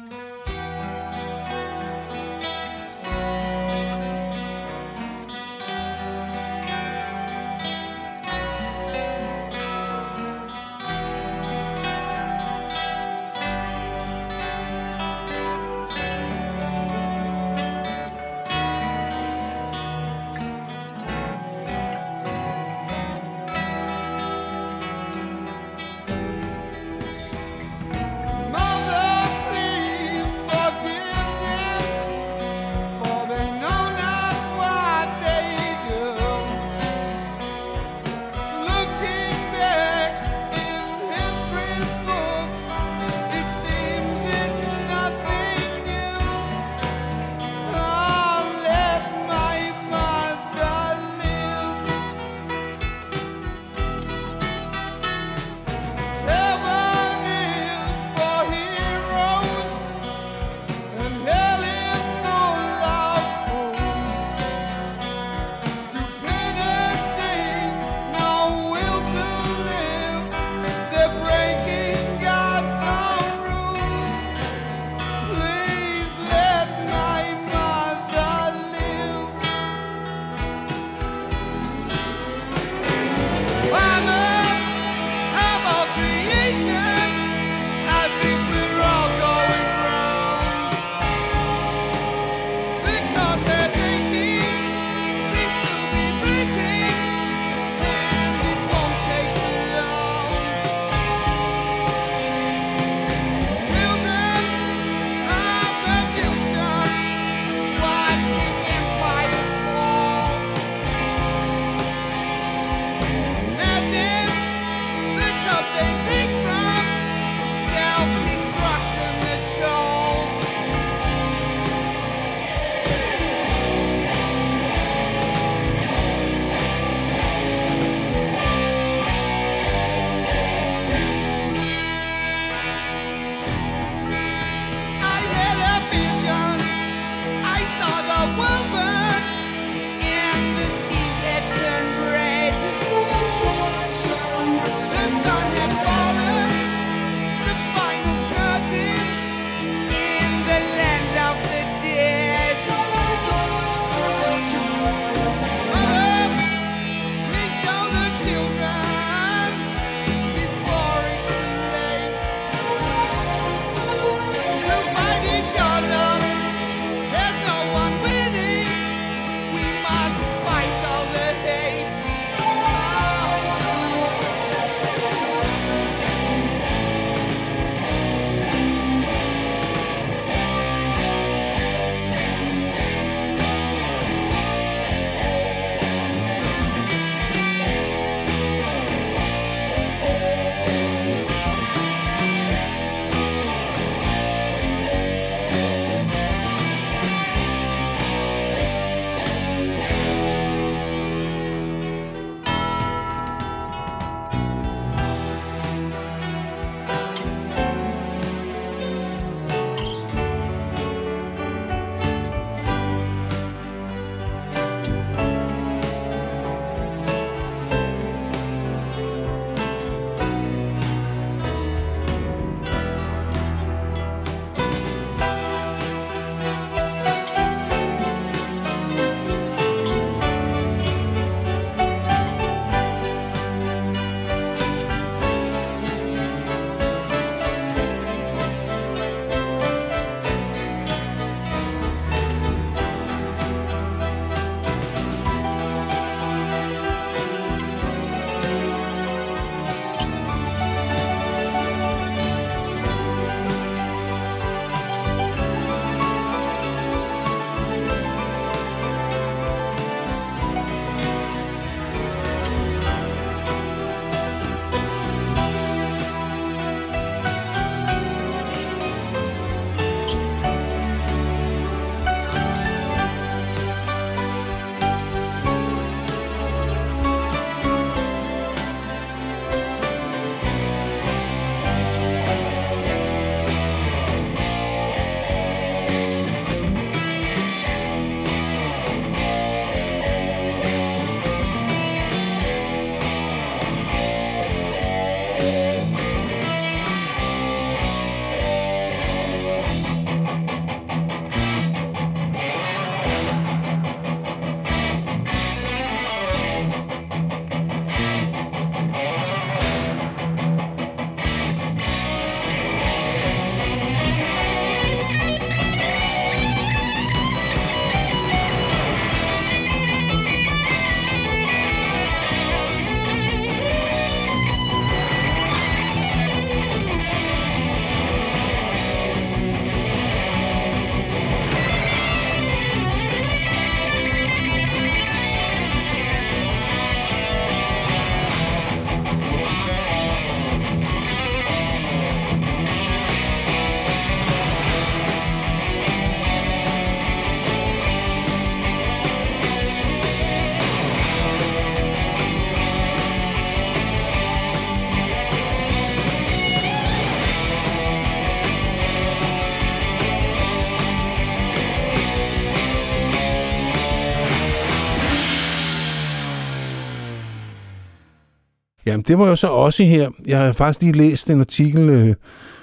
Jamen, det var jo så også her. Jeg har faktisk lige læst en artikel, øh,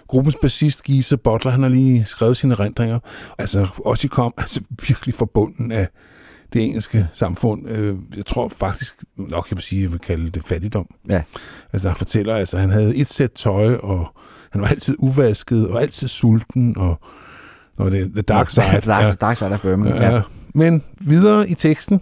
gruppens bassist Gise Butler, han har lige skrevet sine erindringer. Altså, også kom altså, virkelig forbunden af det engelske samfund. Øh, jeg tror faktisk, nok jeg vil sige, jeg vil kalde det fattigdom. Ja. Altså, han fortæller, altså, han havde et sæt tøj, og han var altid uvasket, og altid sulten, og Nå, det er The Dark Side. Dark, ja. Dark Side of Birmingham. Ja. Men videre i teksten.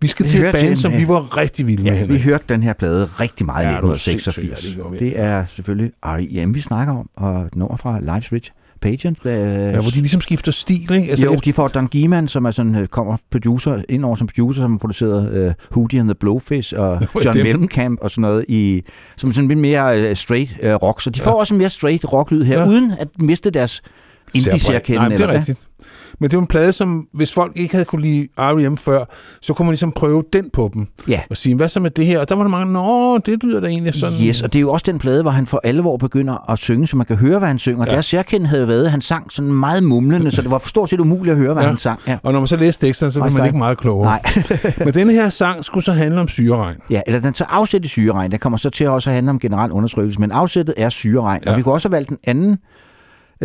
Vi skal Vi til et band, som vi øh, var rigtig vilde med, Ja, vi Henrik. hørte den her plade rigtig meget i Ja, det var 1986. sindssygt, ja, det vi. det er selvfølgelig R.E.M., vi snakker om, og nummer fra Life's Rich Pageant. Øh, Ja, hvor de ligesom skifter stil, ikke? Altså, jo, efter- de får Don Gieman, som er sådan, øh, kommer producer, ind over som producer, som har produceret uh, Hootie and the Blowfish og John dem. Mellencamp og sådan noget, i, som sådan lidt mere uh, straight uh, rock. Så de får også en mere straight rock-lyd her, Ja. ja. uden at miste deres indie-særkende. Nej, det er rigtigt. Men det var en plade, som hvis folk ikke havde kunne lide R.E.M. før, så kunne man ligesom prøve den på dem. Ja. Og sige, hvad så med det her? Og der var der mange, nå, det lyder da egentlig sådan. Yes, og det er jo også den plade, hvor han for alvor begynder at synge, så man kan høre, hvad han synger. Ja. Deres særkende havde været, at han sang sådan meget mumlende, så det var stort set umuligt at høre, hvad Ja. han sang. Ja. Og når man så læste teksterne, så blev man så- ikke meget klogere. Nej. Men denne her sang skulle så handle om syreregn. Ja, eller den tager afsæt i syreregn. Det kommer så til også at handle om generel undertrykkelse, men afsættet er syreregn. Ja. Og vi kunne også have valgt en anden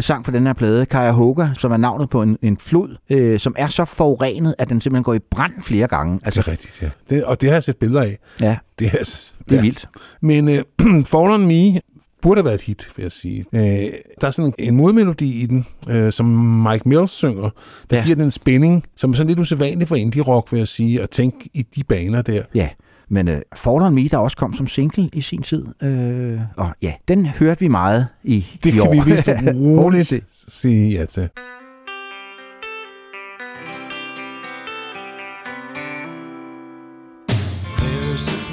sang på den her plade, Cuyahoga, som er navnet på en, en flod, øh, som er så forurenet, at den simpelthen går i brand flere gange. Det Altså, er rigtigt, ja. Det, og det har jeg set billeder af. ja, Det er, altså- det er vildt. Men øh, Fall On Me burde have været et hit, vil jeg sige. Øh, der er sådan en, modmelodi i den, øh, som Mike Mills synger, der. Ja. giver den en spænding, som er sådan lidt usædvanlig for indie-rock, vil jeg sige, at tænke i de baner der. Ja, men uh, Fall On Me, der også kom som single i sin tid. Øh, og ja, den hørte vi meget i Det i kan år. vi vist roligt sige ja til. There's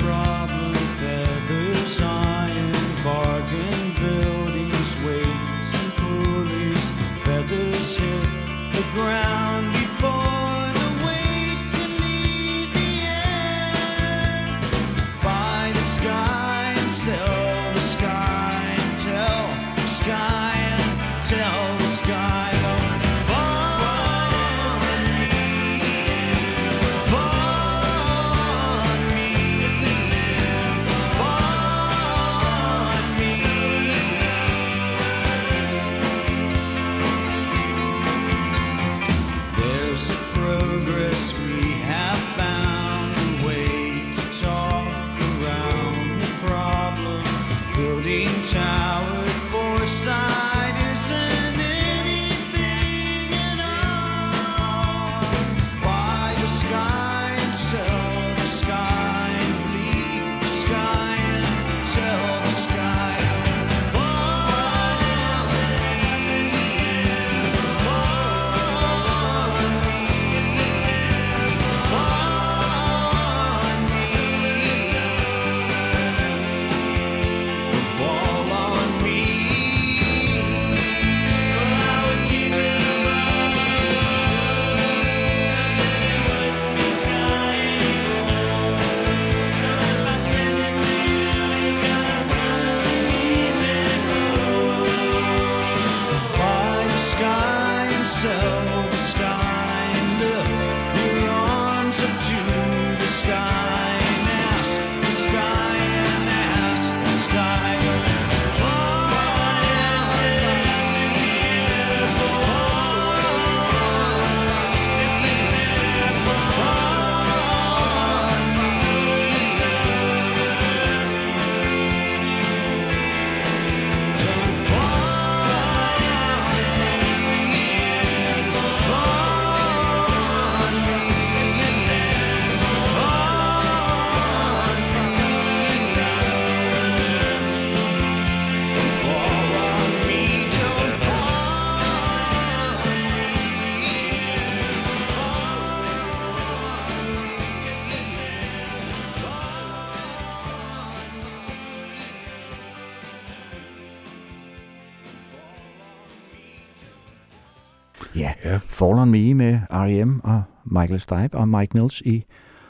Ja. Fall On Me med R.E.M. og Michael Stipe og Mike Mills i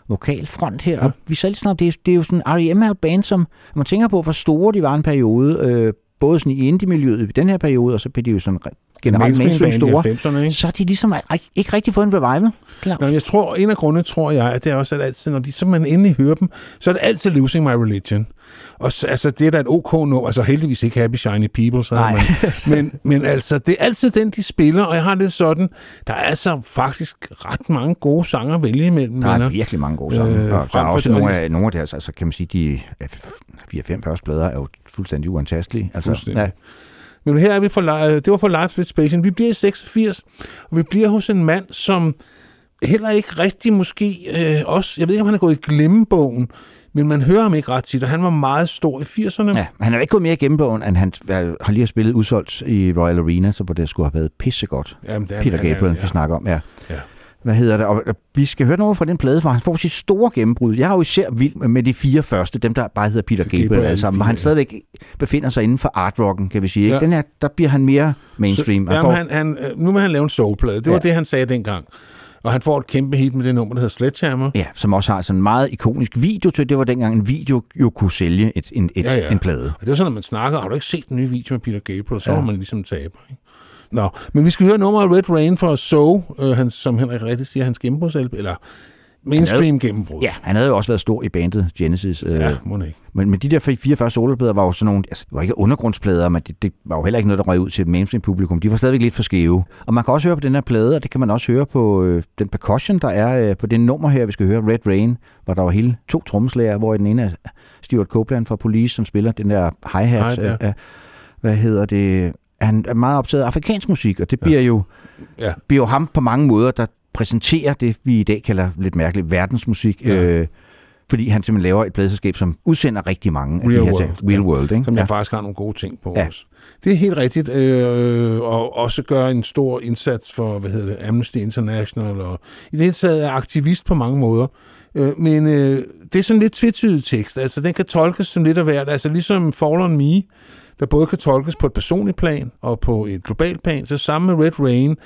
vokal front her. Ja. Og vi lige snart, det er, det er jo sådan, R.E.M. er et band, som man tænker på, hvor store de var en periode, øh, både sådan i indie-miljøet i den her periode, og så blev de jo sådan re- generelt mainstream store, 90'erne, ikke? så har de ligesom ikke, rigtig fået en revival. Klar. Nå, jeg tror, en af grundene tror jeg, at det er også, at altid, når de så man endelig hører dem, så er det altid Losing My Religion. Og så, altså, det er da et OK nu, altså heldigvis ikke Happy Shiny People, så Nej. man, men, men altså, det er altid den, de spiller, og jeg har det sådan, der er altså faktisk ret mange gode sanger at vælge imellem. Der er venner. virkelig mange gode sange. Øh, og der er også nogle af, nogle af deres, altså kan man sige, de 4-5 første plader er jo fuldstændig uantastelige. Altså, Fuldstændig. Ja, Men her er vi for, det var for Live with Space. Vi bliver i 86, og vi bliver hos en mand, som heller ikke rigtig måske øh, også, jeg ved ikke, om han er gået i glemmebogen, men man hører ham ikke ret tit, og han var meget stor i 80'erne. ja, men han er jo ikke gået mere igennem bogen, end han øh, har lige har spillet udsolgt i Royal Arena, så hvor det skulle have været pissegodt. Jamen, det er- Peter han er- Gabriel, vi ja. snakker om, ja. Ja. Hvad hedder det? Og øh, vi skal høre noget fra den plade, hvor han får sit store gennembrud. Jeg har jo især vild med de fire første, dem der bare hedder Peter Gabriel, Gabriel, hvor fire, han ja. stadigvæk befinder sig inden for artrocken, kan vi sige. Ikke? Ja. Den her, der bliver han mere mainstream. Så, Han jamen, får- han, han, øh, nu vil han lave en soulplade. Det var Ja. det, han sagde dengang. Og han får et kæmpe hit med det nummer, der hedder Sledgehammer. Ja, som også har sådan en meget ikonisk video til. Det var dengang en video jo kunne sælge et, en, et, Ja, ja. en plade. Og det var sådan, at man snakker, har du ikke set den nye video med Peter Gabriel, så Ja. var man ligesom taber. Ikke? Nå, men vi skal høre nummeret Red Rain fra So, øh, han, som Henrik rigtig siger, hans gennembrudsalb, eller mainstream gennembrud. Ja, han havde jo også været stor i bandet Genesis. Øh, ja må ikke. men, men de der fire første soloplader var jo sådan nogle, altså det var ikke undergrundsplader, men det, det var jo heller ikke noget, der røg ud til mainstream publikum. De var stadigvæk lidt for skæve. Og man kan også høre på den her plade, og det kan man også høre på øh, den percussion, der er øh, på det nummer her, vi skal høre, Red Rain, hvor der var hele to trommeslager, hvor den ene er Stuart Copeland fra Police, som spiller den der hi-hat. Hi-hat, ja. Øh, øh, hvad hedder det? Han er meget optaget af afrikansk musik, og det bliver jo Ja. bliver jo ham på mange måder, der præsenterer det, vi i dag kalder lidt mærkeligt verdensmusik. Ja. Øh, fordi han simpelthen laver et pladeselskab, som udsender rigtig mange af Real de her World. Real Ja. World, ikke? Som ja. jeg faktisk har nogle gode ting på Ja. også. Det er helt rigtigt, øh, og også gør en stor indsats for, hvad hedder det, Amnesty International, og i det hele taget er aktivist på mange måder. Øh, men øh, det er sådan lidt tvetydig tekst, altså den kan tolkes som lidt af hvert, altså ligesom Fall on Me, der både kan tolkes på et personligt plan og på et globalt plan, så sammen med Red Rain,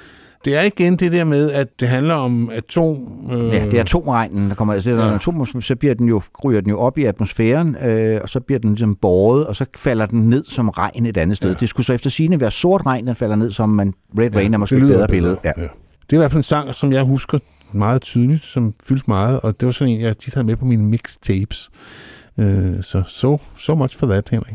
det er igen det der med, at det handler om atom... Øh, Ja, det er atomregnen, der kommer. Altså, Ja. atom, så bliver den jo, ryger den jo op i atmosfæren, øh, og så bliver den ligesom båret, og så falder den ned som regn et andet sted. Ja. Det skulle så efter sigende være sort regn, den falder ned som man, Red Ja, Rain er måske et bedre billede. Ja. Ja. Det er i hvert fald en sang, som jeg husker meget tydeligt, som fyldte meget, og det var sådan en, jeg tit havde med på mine mixtapes. Øh, så so, so much for that, Henrik.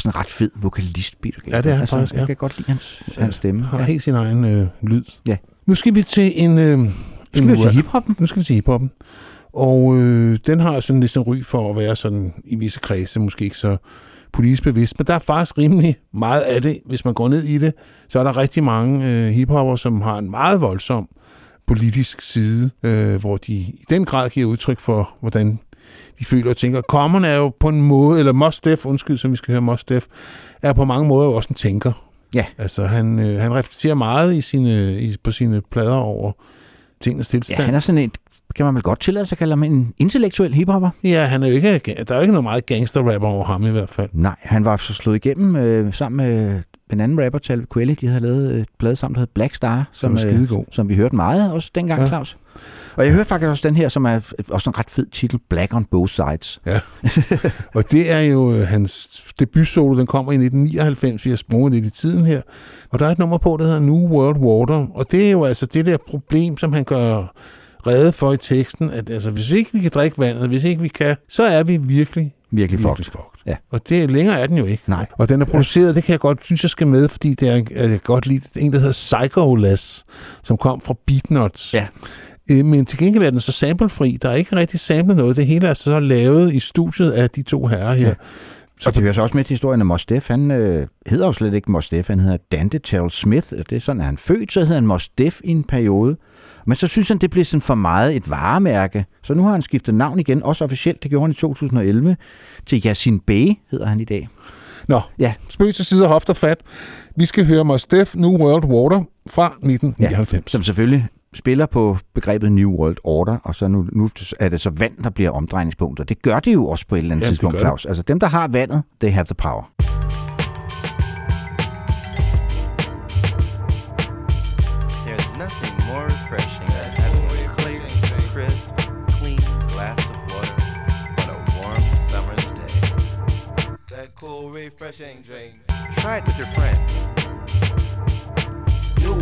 Også en ret fed vokalist, Peter Gabriel. Ja, det er han faktisk, Jeg ja. kan godt lide hans, hans stemme. Har helt sin egen øh, lyd. Ja. Nu skal vi til en... Øh, en Skal vi til hiphoppen? Nu skal vi til hiphoppen. Og øh, den har sådan lidt en ry for at være sådan i visse kredse, måske ikke så politisk bevidst, men der er faktisk rimelig meget af det. Hvis man går ned i det, så er der rigtig mange øh, hiphopper, som har en meget voldsom politisk side, øh, hvor de i den grad giver udtryk for, hvordan de føler og tænker. Common er jo på en måde, eller Mos Def, undskyld, som vi skal høre Mos Def, er på mange måder jo også en tænker. Ja. Altså, han, øh, han reflekterer meget i sine, i, på sine plader over tingens tilstand. Ja, han er sådan en, kan man vel godt tillade sig at kalde ham en intellektuel hiphopper? Ja, han er jo ikke, der er jo ikke noget meget gangster-rapper over ham i hvert fald. Nej, han var så slået igennem øh, sammen med en anden rapper, Talve Quelli. De havde lavet et plade sammen, der hed Black Star, Som er øh, som vi hørte meget også dengang, ja. Claus. Og jeg hørte faktisk også den her, som er også en ret fed titel, Black on Both Sides. Og det er jo øh, hans debutsolo, den kommer i 1999, vi har sprunget lidt i tiden her. Og der er et nummer på, der hedder New World Water, og det er jo altså det der problem, som han gør rede for i teksten, at altså, hvis ikke vi kan drikke vandet, hvis ikke vi kan, så er vi virkelig, Virkelig virkelig fucked. fucked. Ja. Og det længere er den jo ikke. Nej. Og den er produceret, det kan jeg godt synes, jeg skal med, fordi det er, jeg kan godt lide en, der hedder Psycholas, som kom fra Beatnuts. Ja. Øh, Men til gengæld er den så samplefri. Der er ikke rigtig samlet noget. Det hele er så lavet i studiet af de to herrer her. Ja. Og det hører så også med til historien af Mos Def. Han øh, hedder jo slet ikke Mos Def, han hedder Dante Charles Smith. Og Det er sådan, at han født, så hedder han Mos Def i en periode. Men så synes han, det blev sådan for meget et varemærke. Så nu har han skiftet navn igen, også officielt. Det gjorde han i 2011. Til Yasin Bey hedder han i dag. Nå, Ja, spøg til side og hofter fat. Vi skal høre Mos Def New World Water fra 1999. som selvfølgelig spiller på begrebet New World Order, og så nu, nu er det så vand, der bliver omdrejningspunkter. Det gør det jo også på et eller andet Ja, tidspunkt. Claus. Altså dem, der har vandet, they have the power. There's nothing more refreshing than having a clear, crisp, clean glass of water on a warm summer's day. That cool, refreshing drink. Try it with your friends.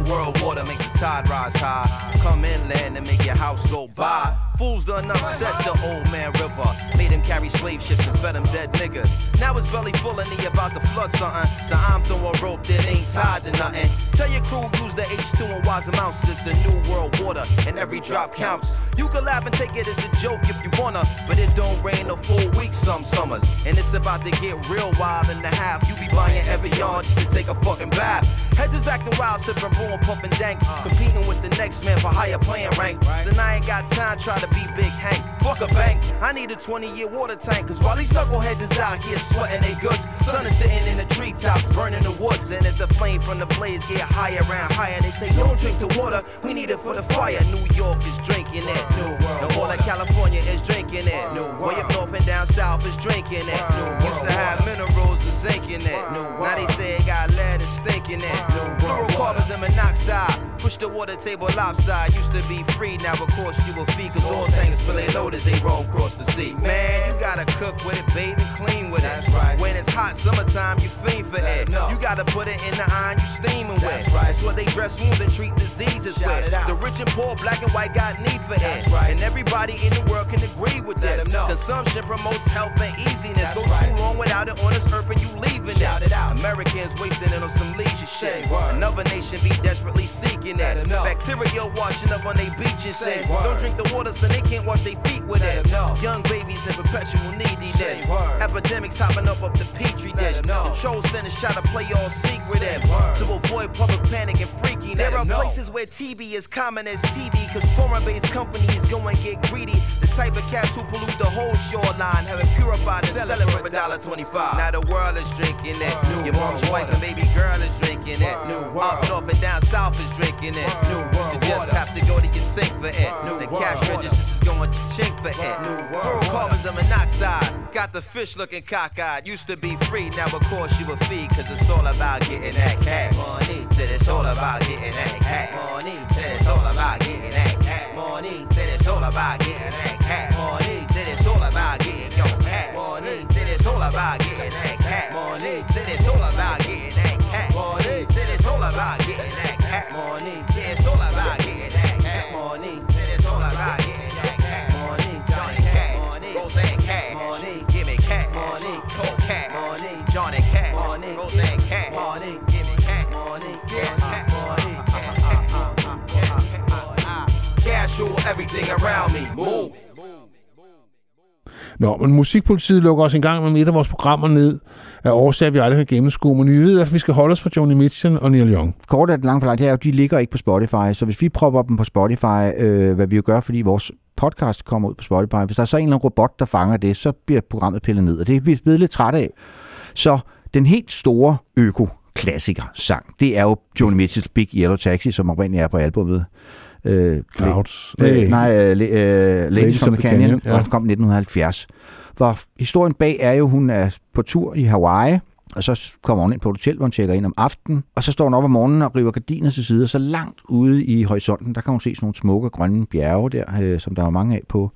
World water make the tide rise high. Come inland and make your house go by. Fools done upset the old man river. Made him carry slave ships and fed him dead niggas. Now his belly full and he about to flood something. So I'm throwing rope that ain't tied to nothing. Tell your crew use the H2 and wise amounts. It's the new world water and every drop counts. You can laugh and take it as a joke if you wanna. But it don't rain a full week some summers. And it's about to get real wild in the half. You be buying every yard to take a fucking bath. Heads is acting wild, sipping broom, pumping dank. Uh. Competing with the next man for higher playing rank. So now I ain't got time try to be Big Hank. Fuck a bank. I need a 20 year water tank. Cause while these knuckleheads is out here sweating they goods, the sun is sitting in the treetops, burning the woods. And as the flame from the blaze get higher and higher, they say, Don't drink the water, we need it for the fire. New York is drinking it. New World. And all of California is drinking it. New Way up north and down south is drinking it. New Used to have minerals and zinc in it. New Now they say it got lead in it. Fluorocarbons and monoxide. Push the water table lopside. Used to be free, now of course you a fee. Cause all tanks fully loaded, they roam across the sea. Man, you gotta cook with it, baby, clean with it. Right. When it's hot summertime, you fiend for it. No. You gotta put it in the iron you steaming with. That's what they dress wounds and treat diseases with. The rich and poor, black and white got need for That's it. And everybody in the world can agree with this. Consumption promotes health and easiness. Go too long without it on this earth and you leaving it. Out. Americans wasting it on some leisure shit. Another nation be desperately seeking it. Bacteria washing up on their beaches. Say, don't drink the water so they can't wash their feet with it. Young babies in perpetual need these days. Epidemics hopping up off the petri dish. Control centers try to play all secret in to avoid public panic and freaking. There are places where TB is common as TV, cause foreign-based companies go and get greedy. The type of cats who pollute the whole shoreline, have it purified and sell it for a dollar twenty-five. Now the world is drinking it. Your mom's wife and baby girl is drinking it. New Up north and down south is drinking it. New World you just have to go to your sink for it. New the cash registers is going to chink for it. New World carbon monoxide. Got the fish looking cockeyed. Used to be free, now of course you a fee. Cause it's all about getting that cash money. Said it's all about getting that cash money. Said it's all about getting that cash money. Said it's all about getting that cash money. Said it's all about getting your cash money. Said it's all about getting Nå, men Musikpolitiet lukker også en gang med et af vores programmer ned af årsager, vi aldrig kan gennemskue. Men vi ved, at vi skal holde os for Joni Mitchell og Neil Young. Kort af det lange forlagt, det er jo, de ligger ikke på Spotify, så hvis vi propper dem på Spotify, øh, hvad vi jo gør, fordi vores podcast kommer ud på Spotify, hvis der er så en eller anden robot, der fanger det, så bliver programmet pillet ned, og det er vi blevet lidt trætte af. Så den helt store øko-klassiker sang, det er jo Joni Mitchells Big Yellow Taxi, som oprindeligt er på albumet. Øh, Clouds. Øh, nej, øh, øh, Ladies from the Canyon, Canyon, ja. den kom i 1970. Hvor historien bag er jo, hun er på tur i Hawaii, og så kommer hun ind på et hotel, hvor hun tjekker ind om aftenen, og så står hun op om morgenen og river gardiner til side, og så langt ude i horisonten, der kan hun se sådan nogle smukke grønne bjerge der, øh, som der er mange af på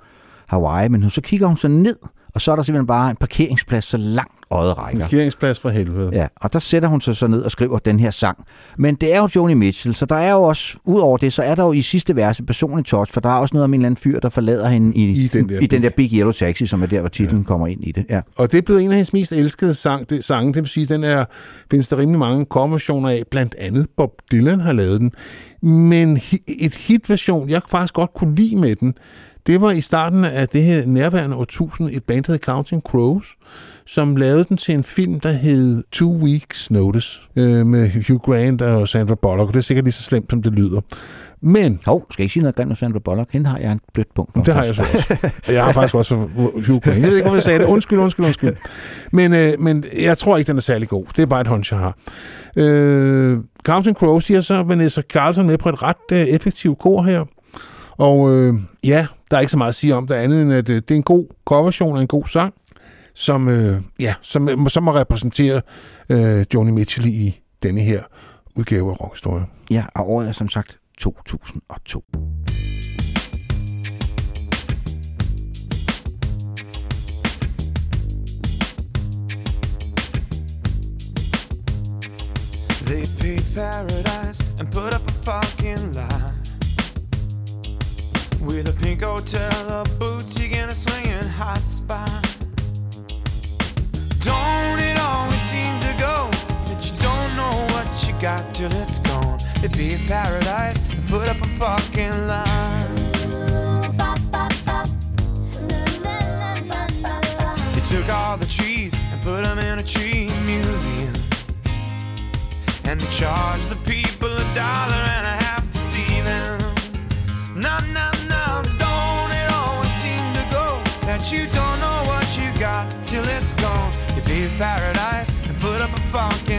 Hawaii, men så kigger hun så ned, og så er der simpelthen bare en parkeringsplads så langt øjet rækker. Parkeringsplads for helvede. Ja, og der sætter hun sig så ned og skriver den her sang. Men det er jo Joni Mitchell, så der er jo også, ud over det, så er der jo i sidste vers et personligt touch, for der er også noget om en eller anden fyr, der forlader hende i, I den der i den der Big Yellow Taxi, som er der, hvor titlen ja. kommer ind i det. Ja. Og det er blevet en af hendes mest elskede sang, det, sange. Det vil sige, den er, findes der rimelig mange coverversioner af. Blandt andet Bob Dylan har lavet den. Men et hitversion, jeg faktisk godt kunne lide med den, det var i starten af det her nærværende årtusind, et band, der hed Counting Crows, som lavede den til en film, der hed Two Weeks Notice, øh, med Hugh Grant og Sandra Bullock. Og det er sikkert lige så slemt, som det lyder. Men Hov, skal jeg ikke sige noget grimt om Sandra Bullock? Hende har jeg en blødt punkt. det har jeg så også. Og Jeg har faktisk også Hugh Grant. Jeg ved ikke, hvorfor jeg sagde det. Undskyld, undskyld, undskyld. Men, øh, men jeg tror ikke, den er særlig god. Det er bare et hunch, jeg har. Øh, Counting Crows, de har så Vanessa Carlson med på et ret øh, effektivt kor her. Og øh, ja, der er ikke så meget at sige om det andet, end at øh, det er en god coverversion af en god sang, som, øh, ja, som, som må repræsentere øh, Joni Mitchell i denne her udgave af Rockhistorie. Ja, og året er som sagt 2002. They paved paradise and put up a fucking lie. With a pink hotel, a boutique, and a swinging hot spot. Don't it always seem to go that you don't know what you got till it's gone? They paved paradise and put up a fucking lie. They took all the trees and put them in a tree museum. And they charge the people a dollar and a half to see them. No, put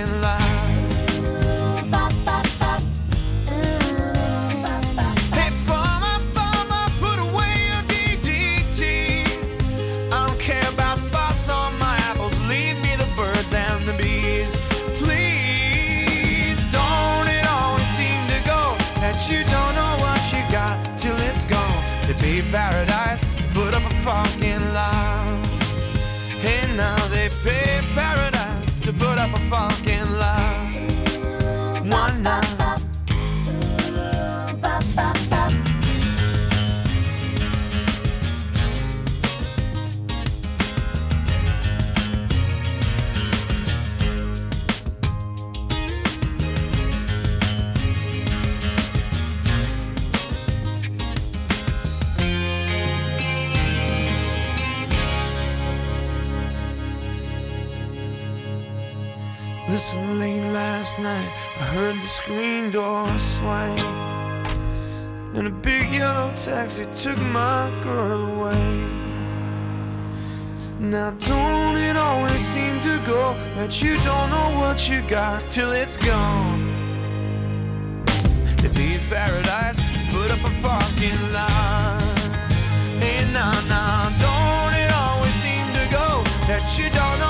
taxi took my girl away. Now don't it always seem to go that you don't know what you got till it's gone? To be paradise, put up a parking lot. Hey, nah, nah, don't it always seem to go that you don't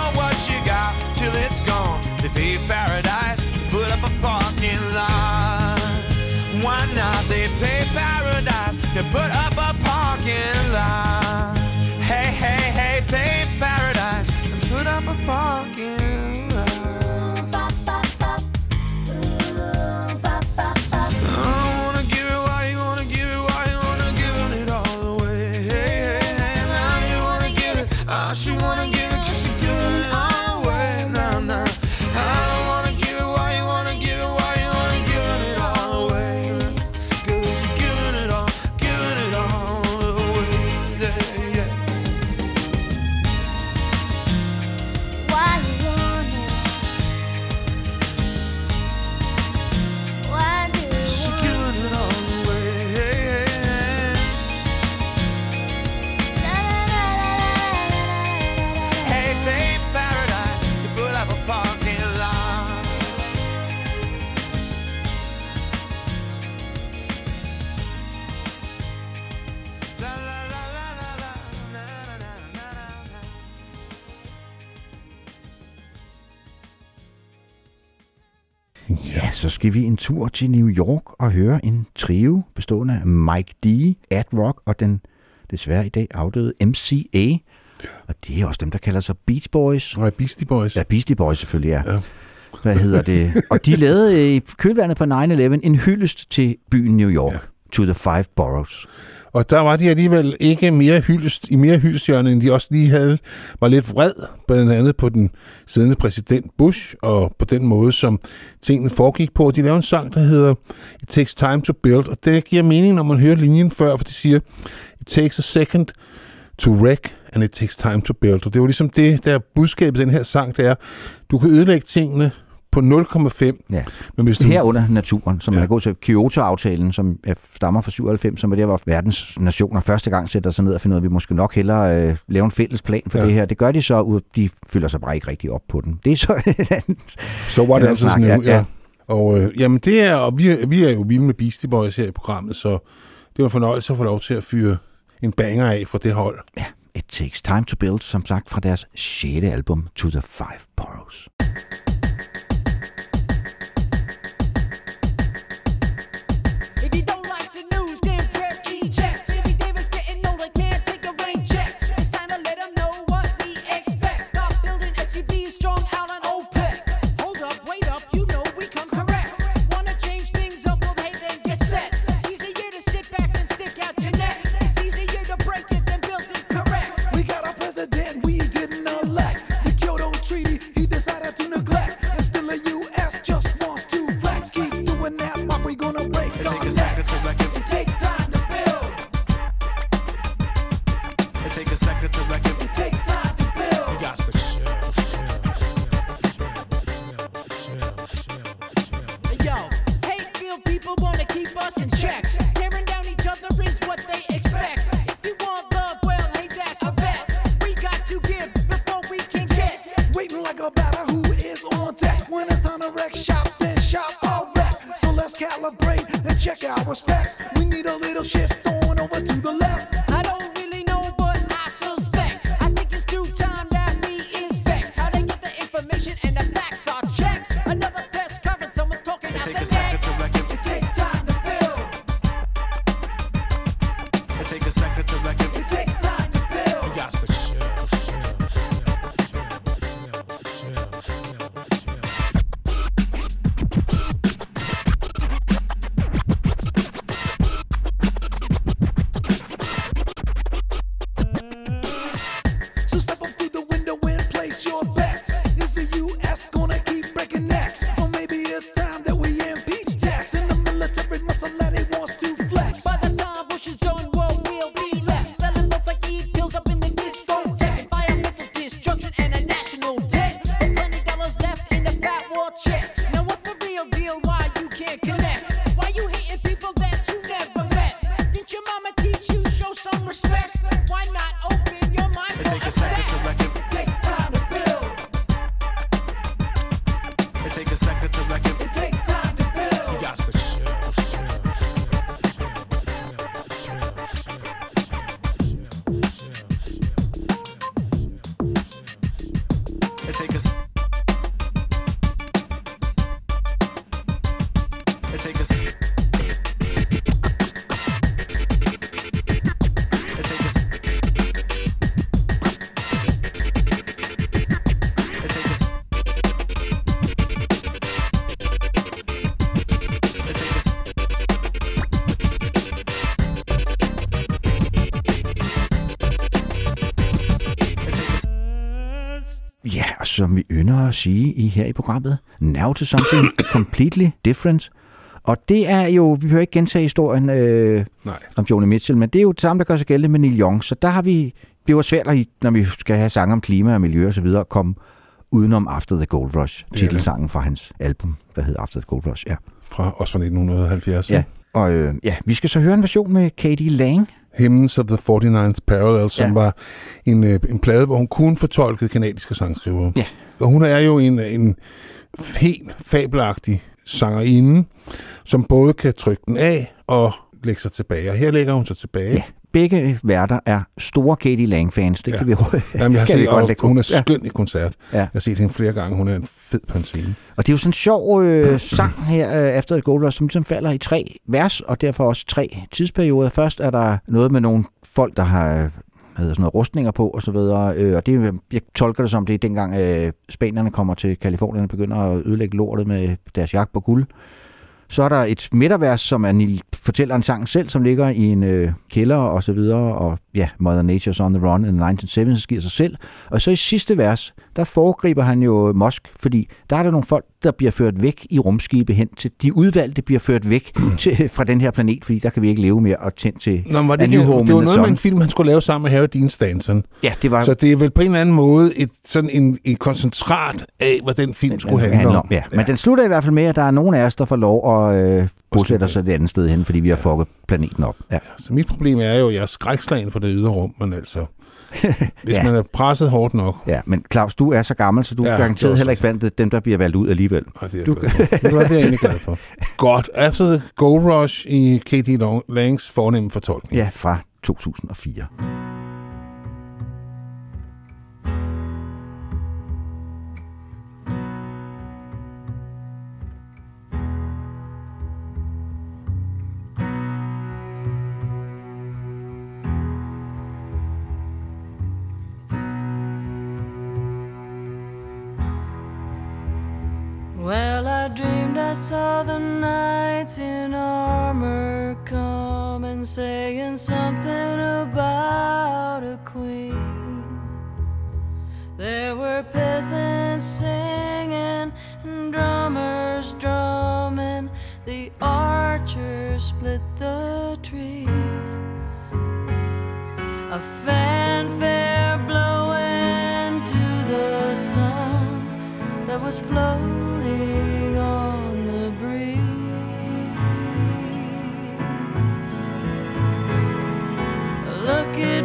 skal vi en tur til New York og høre en trio bestående af Mike D, Ad Rock og den desværre i dag afdøde MCA. Og det er også dem, der kalder sig Beach Boys. Nej, Beastie Boys. Ja, Beastie Boys selvfølgelig, ja. Ja. Hvad hedder det? Og de lavede øh, i kølvandet på 9-11 en hyldest til byen New York. Ja. To the Five Boroughs. Og der var de alligevel ikke mere hyldest, i mere hyldestjørne, end de også lige havde, var lidt vred, blandt andet på den siddende præsident Bush, og på den måde, som tingene foregik på. De lavede en sang, der hedder It Takes Time to Build, og det giver mening, når man hører linjen før, for de siger, It takes a second to wreck, and it takes time to build. Og det var ligesom det, der budskabet den her sang, det er, du kan ødelægge tingene på 0,5, Ja. men hvis du... Herunder naturen, som Ja. man kan gå til Kyoto-aftalen, som er- stammer fra 97, som er der, hvor verdens nationer første gang sætter sig ned og finder ud af, at vi måske nok hellere øh, lave en fælles plan for Ja. det her. Det gør de så, ud de følger sig bare ikke rigtig op på den. Det er så. Så else is snak, new, ja, ja. ja. Og øh, jamen det er, og vi, er- vi er jo vilde med Beastie Boys her i programmet, så det var en fornøjelse at få lov til at fyre en banger af fra det hold. Ja, It Takes Time to Build, som sagt fra deres 6. album, To the Five Boroughs. up, we gonna break. Take a second to I sige i her i programmet, now to something completely different. Og det er jo, vi behøver ikke gentage historien øh, Nej. om Joni Mitchell, men det er jo det samme, der gør sig gældende med Neil Young. Så der har vi, det var svært, når vi skal have sange om klima og miljø og så videre, at komme udenom After the Gold Rush, titelsangen fra hans album, der hedder After the Gold Rush. Ja, Fra, også fra 1970. ja. Og øh, ja, vi skal så høre en version med Katie Lang. Hymns of the 49th Parallel, som Ja. var en, øh, en plade, hvor hun kun fortolkede kanadiske sangskrivere. Ja. Og hun er jo en, en helt fabelagtig sangerinde, som både kan trykke den af og lægge sig tilbage. Og her lægger hun sig tilbage. Ja, begge værter er store Katie Lang-fans. Det Ja. kan vi, Jamen, jeg har kan vi set, godt lægge hun er Ja. skøn i koncert. Ja. Jeg har set hende flere gange. Hun er en fed på en scene. Og det er jo sådan en sjov øh, sang her øh, efter et Gold Rush, som ligesom falder i tre vers, og derfor også tre tidsperioder. Først er der noget med nogle folk, der har hvad hedder sådan noget, rustninger på og så videre. Øh, og det, jeg tolker det som, det er dengang øh, spanierne kommer til Kalifornien og begynder at ødelægge lortet med deres jagt på guld. Så er der et midtervers, som er Neil fortæller en sang selv, som ligger i en øh, kælder og så videre, og ja, Mother Nature's on the Run in the 1970's giver sig selv. Og så i sidste vers, der foregriber han jo Mosk, fordi der er der nogle folk, der bliver ført væk i rumskibe hen til, de udvalgte bliver ført væk til, fra den her planet, fordi der kan vi ikke leve mere og tænde til Nå, var det, New Home det var noget med en film, han skulle lave sammen med Harry Dean Stanton. Ja, det var Så det er vel på en eller anden måde et, sådan en, en koncentrat af, hvad den film skulle handle om. Ja. Men den slutter i hvert fald med, at der er nogen af os, der får lov at øh, bosætte sig et andet sted hen, fordi vi har fucket planeten op. Ja. Så mit problem er jo, at jeg er skrækslagen for det ydre rum, men altså, hvis Ja. man er presset hårdt nok, ja, men Claus, du er så gammel, så du Ja, er er garanteret heller ikke blandt dem, der bliver valgt ud alligevel. og det er Du- det var det, jeg egentlig glad for. Godt. After the Gold Rush i Katie Langs fornemme fortolkning. Ja, fra 2004. Knights in armor come and saying something about a queen. There were peasants singing and drummers drumming. The archer split the tree. A fanfare blowing to the sun that was floating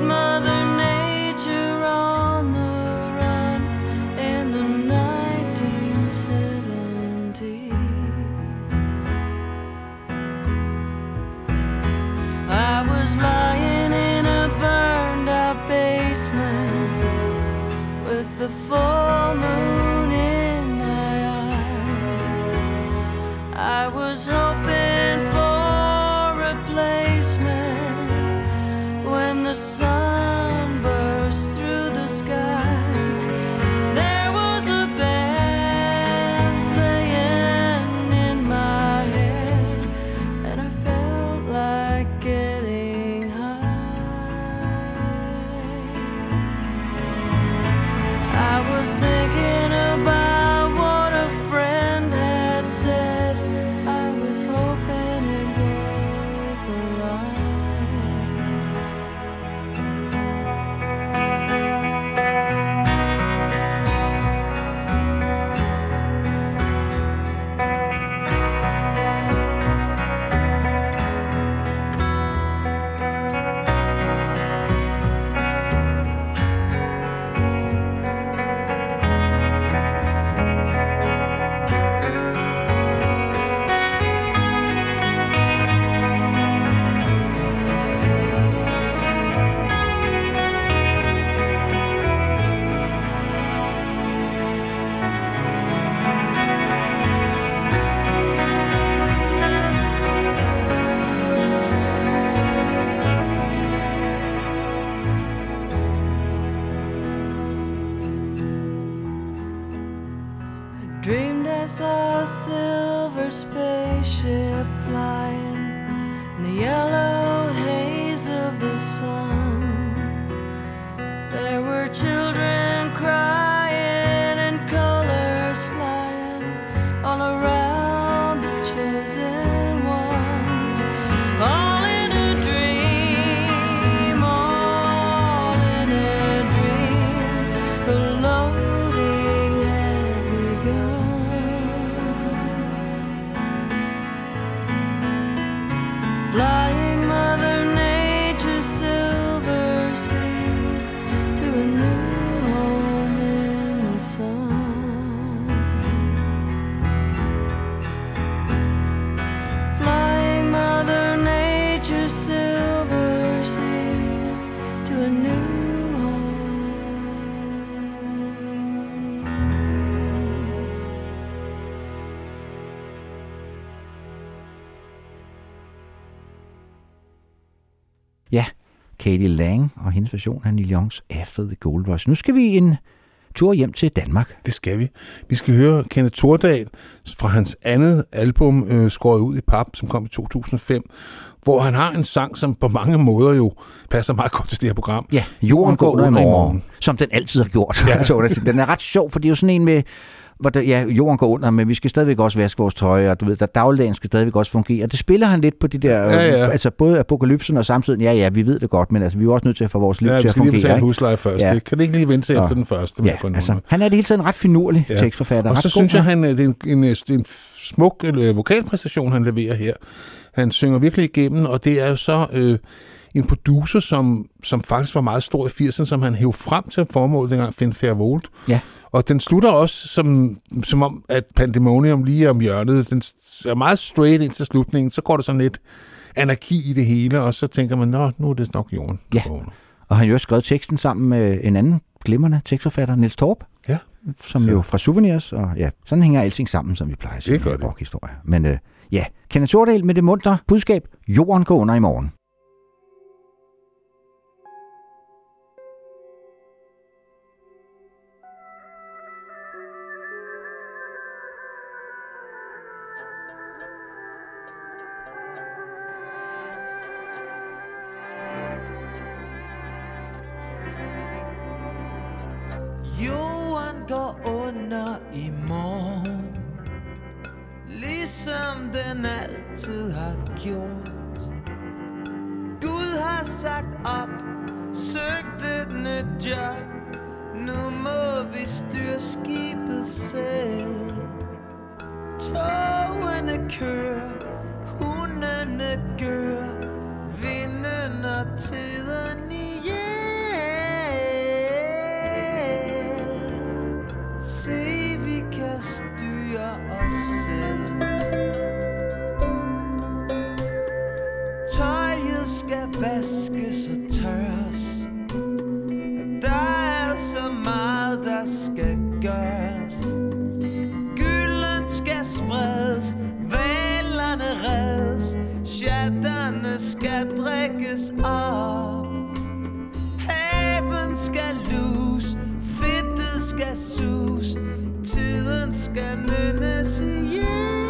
Mother Katie Lang og hendes version af Neil Youngs After the Gold Rush. Nu skal vi en tur hjem til Danmark. Det skal vi. Vi skal høre Kenneth Thordal fra hans andet album, øh, Skåret ud i pap, som kom i 2005, hvor han har en sang, som på mange måder jo passer meget godt til det her program. Ja, jorden går under i morgen, som den altid har gjort. Ja. den er ret sjov, for det er jo sådan en med, hvor der, ja, jorden går under, men vi skal stadigvæk også vaske vores tøj, og du ved, der dagligdagen skal stadigvæk også fungere. Det spiller han lidt på de der, Ja, ja. Øh, altså både apokalypsen og samtidig, ja, ja, vi ved det godt, men altså, vi er også nødt til at få vores liv Ja, til vi at skal lige fungere. betale ikke? husleje først. Ja. Ja. Kan det ikke lige vente til efter den første? Ja, altså, han er det hele tiden en ret finurlig ja. tekstforfatter. Og så synes jeg, han, øh, det er en, en, en, en smuk øh, vokalpræstation, han leverer her. Han synger virkelig igennem, og det er jo så øh, en producer, som, som faktisk var meget stor i 80'erne, som han hævde frem til formålet dengang Finn Fairvolt. Ja. Og den slutter også som, som om, at Pandemonium lige er om hjørnet. Den er meget straight ind til slutningen. Så går der sådan lidt anarki i det hele, og så tænker man, nå, nu er det nok jorden. Ja. Og han jo også skrevet teksten sammen med en anden glimrende tekstforfatter, Niels Torp. Ja. Som Så- jo fra Souvenirs, og ja, sådan hænger alting sammen, som vi plejer at sige. Det gør det. Men øh, ja, Kenneth Sordal med det munter budskab, jorden går under i morgen. Altid har gjort. Gud har sagt op Søgt et nyt job. Nu må vi styre skibet selv. Togene kører Hundene gør. Vinden og tiden skal vaskes og tørres. Der er så meget, der skal gøres. Gylden skal spredes Valerne reddes. Sjatterne skal drikkes op. Haven skal lus Fedtet skal sus. Tiden skal nynnes ihjel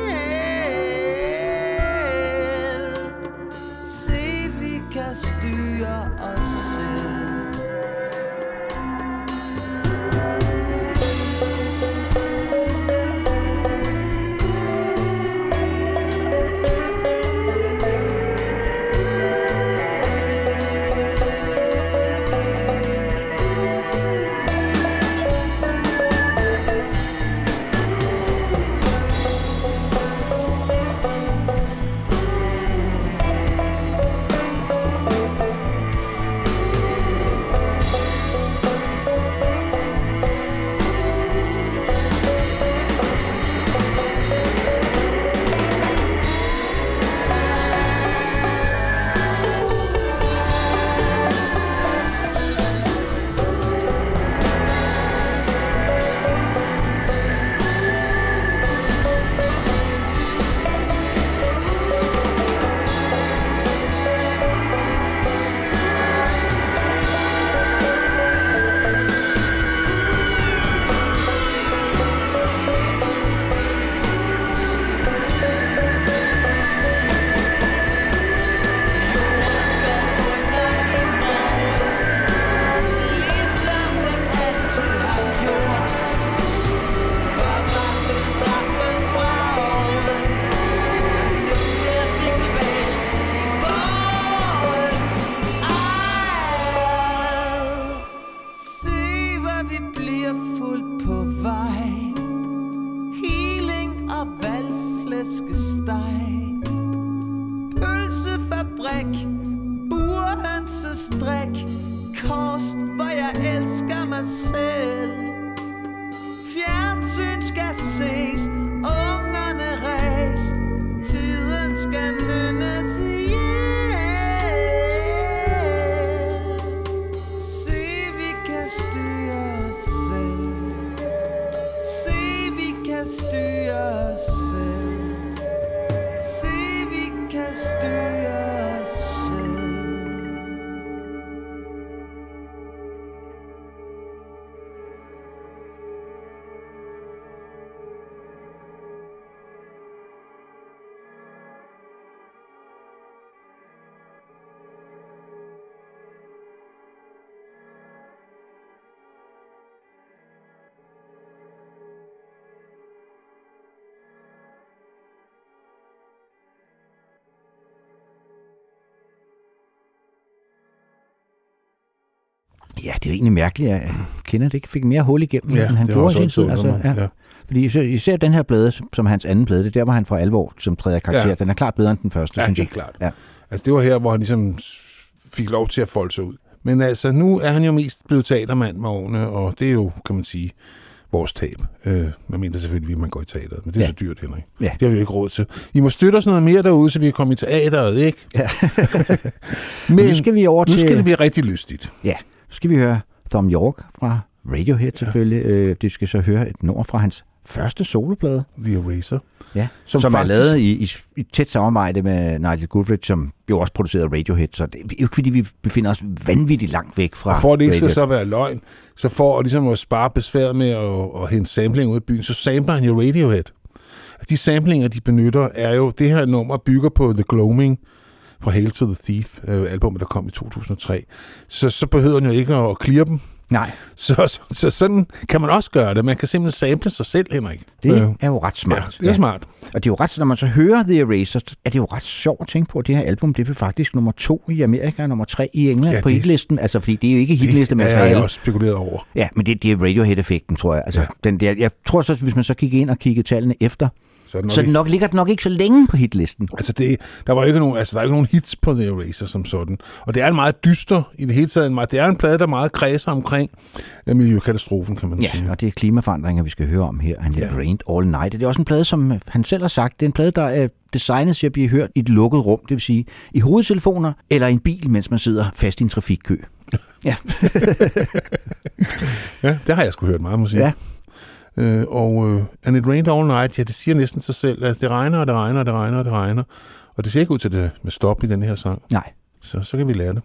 Ja, det er egentlig mærkeligt, at Kenneth ikke fik mere hul igennem, Ja, end han det gjorde i sin tid. Altså, ja. ja. Fordi især, den her plade, som- hans anden plade, det er der, hvor han for alvor som træder i karakter. Ja. Den er klart bedre end den første, Ja, synes jeg. helt klart. Ja. Altså, det var her, hvor han ligesom fik lov til at folde sig ud. Men altså, nu er han jo mest blevet teatermand med årene, og det er jo, kan man sige, vores tab. Øh, man mener selvfølgelig, at man går i teateret, men det er Ja. så dyrt, Henrik. Ja. Det har vi jo ikke råd til. I må støtte os noget mere derude, så vi kan komme i teateret, ikke? Ja. men nu skal vi over nu til... skal det blive rigtig lystigt. Ja, nu skal vi høre Thom York fra Radiohead selvfølgelig. Øh, det skal så høre et nummer fra hans første soloplade. The Eraser. Ja, Som som, faktisk- er lavet i, i, i tæt samarbejde med Nigel Goodrich, som jo også producerede Radiohead, så det er jo ikke fordi, vi befinder os vanvittigt langt væk fra Og for at det ikke skal så være løgn, så for at, ligesom at spare besværet med at, at hente samling ud af byen, så sampler han jo Radiohead. De samplinger, de benytter, er jo, det her nummer bygger på The Gloaming fra Hail to the Thief, øh, albumet, der kom i 2003. Så, så behøver han jo ikke at clear dem. Nej, Så, så, så sådan kan man også gøre det. Man kan simpelthen sample sig selv, Henrik. det Øh, er jo ret smart. Ja, det er smart. Og det er jo ret, når man så hører The Erasers, er det jo ret sjovt at tænke på, at det her album, det er faktisk nummer to i Amerika og nummer tre i England Ja, ja, på hitlisten. Altså, fordi det er jo ikke Det er jeg også spekuleret over. Ja, men det, det er Radiohead-effekten, tror jeg. Altså, Ja. ja. den der, jeg tror så, hvis man så kigger ind og kigger tallene efter, Så, det nok så den ikke- nok, ligger den nok ikke så længe på hitlisten. Altså, det, der var ikke nogen, altså, der er ikke nogen hits på The Eraser som sådan. Og det er en meget dyster, i det hele taget, en meget, det er en plade, der meget kredser omkring øh, miljøkatastrofen, kan man Ja, sige. og det er klimaforandringer, vi skal høre om her. Han hedder Rained All Night. Det er også en plade, som øh, han selv har sagt, det er en plade, der er designet til at blive hørt i et lukket rum, det vil sige i hovedtelefoner eller i en bil, mens man sidder fast i en trafikkø. Ja, Ja, det har jeg sgu hørt meget musik. Ja. Øh, og øh, And It Rained All Night, ja, det siger næsten sig selv. Altså, det regner, og det regner, og det regner, og det regner. Og det ser ikke ud til det med stop i den her sang. nej. Så, så kan vi lære det.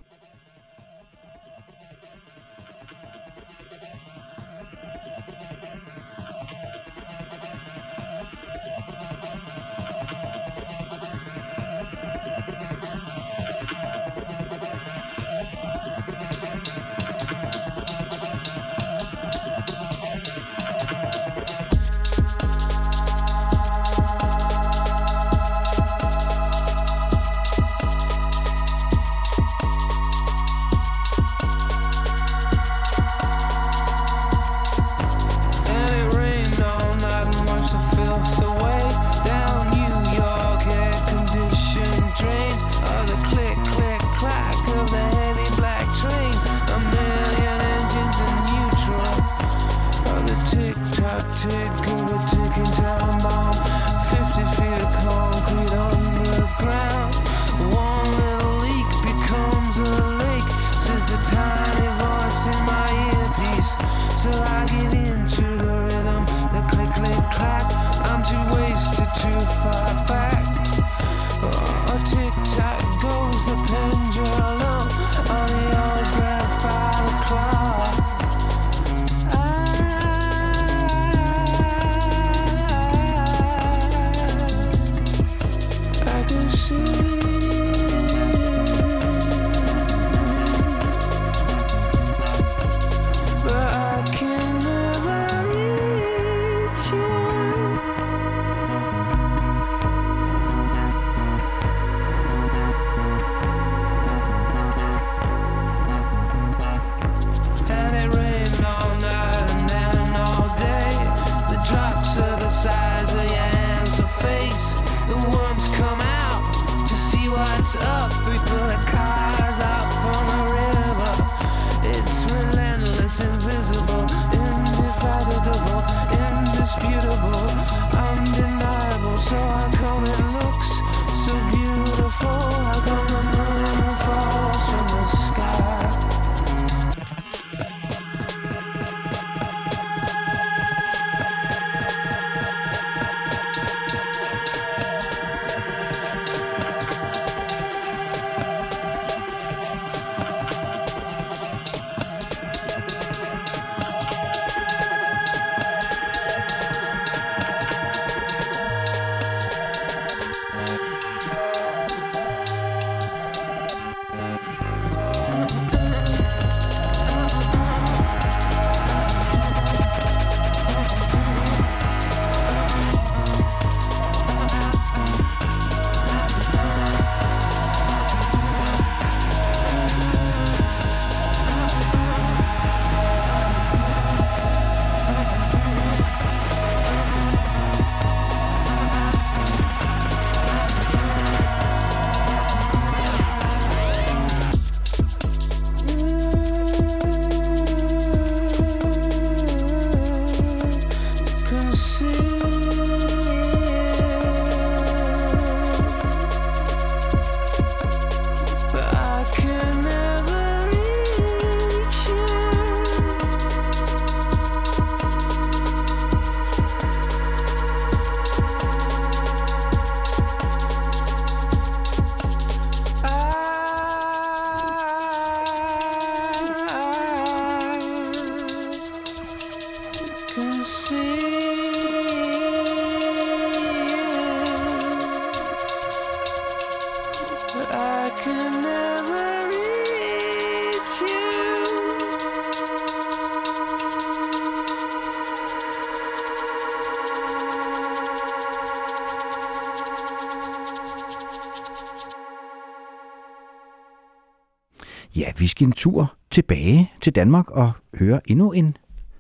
Ja, vi skal en tur tilbage til Danmark og høre endnu en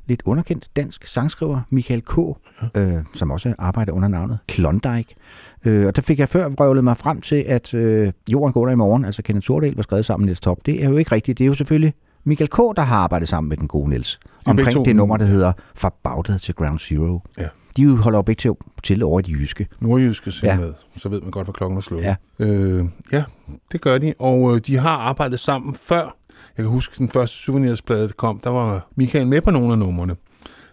lidt underkendt dansk sangskriver, Michael K., øh, som også arbejder under navnet Klondike. Øh, og der fik jeg før vrøvlet mig frem til, at øh, Jorden går der i morgen, altså Kenneth Thordal var skrevet sammen med Niels Top. Det er jo ikke rigtigt. Det er jo selvfølgelig Michael K., der har arbejdet sammen med den gode Niels. Omkring det nummer, der hedder Fra Bagdad til Ground Zero. Ja. De holder jo begge til, til over i de jyske. Nordjyske Ja. ja. med, så ved man godt, hvad klokken er slået. Ja. Øh, ja, det gør de, og øh, de har arbejdet sammen før. Jeg kan huske, den første souvenirsplade, der kom, der var Michael med på nogle af numrene.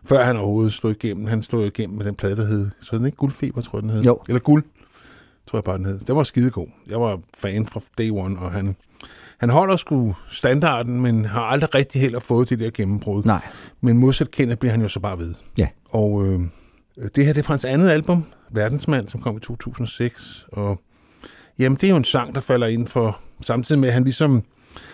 Før han overhovedet slog igennem. Han slog igennem med den plade, der hed, så den ikke Guldfeber, tror jeg, den hed. Jo. Eller Guld, tror jeg bare, den hed. Den var skidegod. Jeg var fan fra day one, og han, han holder sgu standarden, men har aldrig rigtig heller fået det der gennembrud. Nej. Men modsat kendt bliver han jo så bare ved. Ja. Og øh, det her det er fra hans andet album, Verdensmand, som kom i 2006. Og jamen, det er jo en sang, der falder ind for, samtidig med, at han ligesom,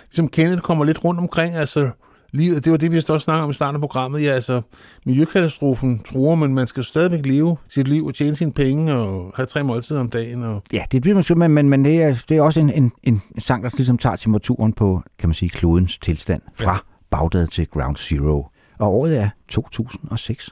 ligesom Kenneth kommer lidt rundt omkring, altså livet, det var det, vi også snakkede om i starten af programmet, ja, altså miljøkatastrofen truer, men man skal stadigvæk leve sit liv og tjene sine penge og have tre måltider om dagen. Og, Ja, det bliver måske, men, men, men det, er, det er også en, en, en sang, der ligesom tager temperaturen på, kan man sige, klodens tilstand fra ja. Bagdad til Ground Zero. Og året er 2006.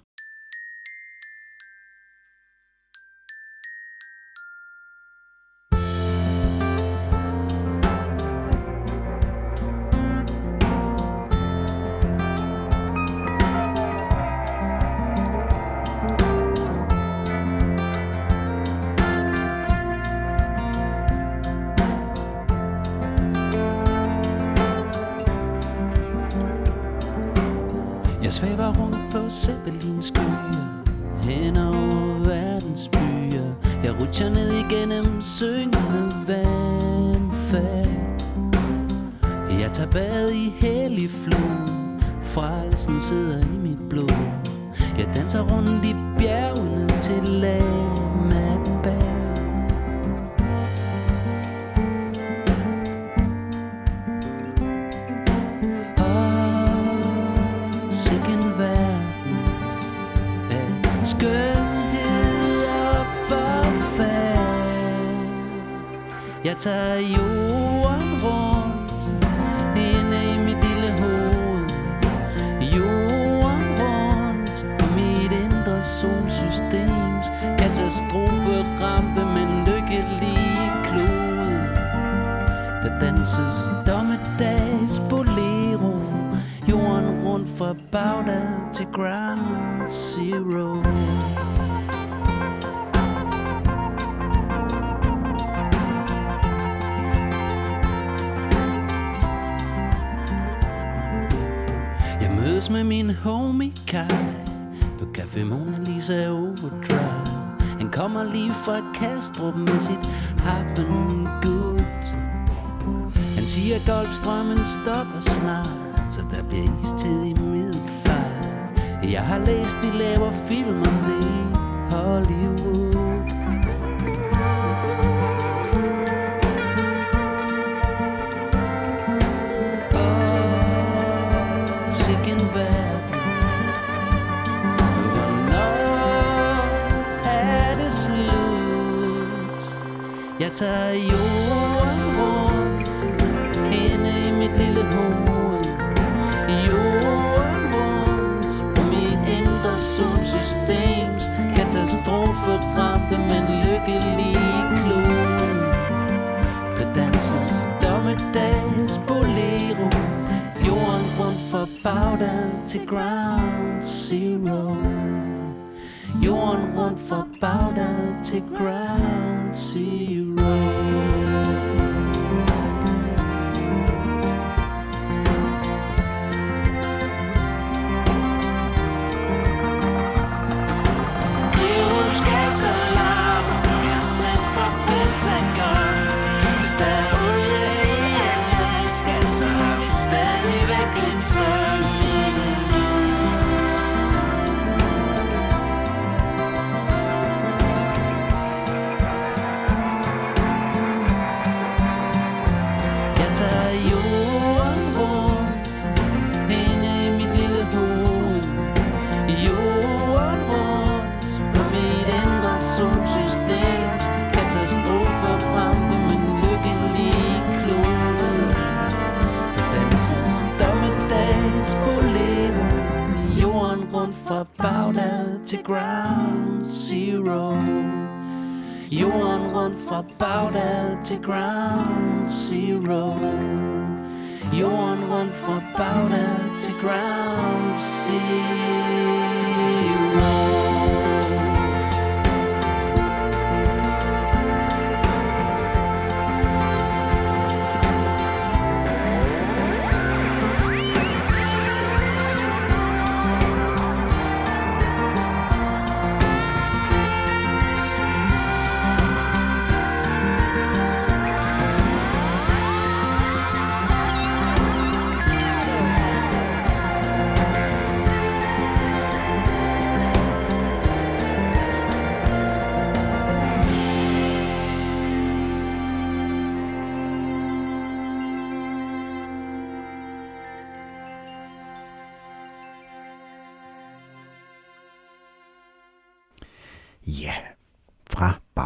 bad i hellig flod Frelsen sidder i mit blod. Jeg danser rundt i bjergene til Lamabal Sikken verden af skønhed og forfærd Jeg tager jord danses dommedags bolero. Jorden rundt fra Bagdad til Ground Zero. Jeg mødes med min homie Kai På Café Mona Lisa Overdrive. Han kommer lige fra Kastrup med sit happen siger golfstrømmen stopper snart Så der bliver istid i middelfart Jeg har læst, de laver film om det i Hollywood Åh, sikken verden Hvornår er det slut? Jeg tager jorden Katastrofe ramte, men lykkelige klode Der danses dommedags bolero. Jorden rundt fra Bagdad til Ground Zero. Jorden rundt fra Bagdad til Ground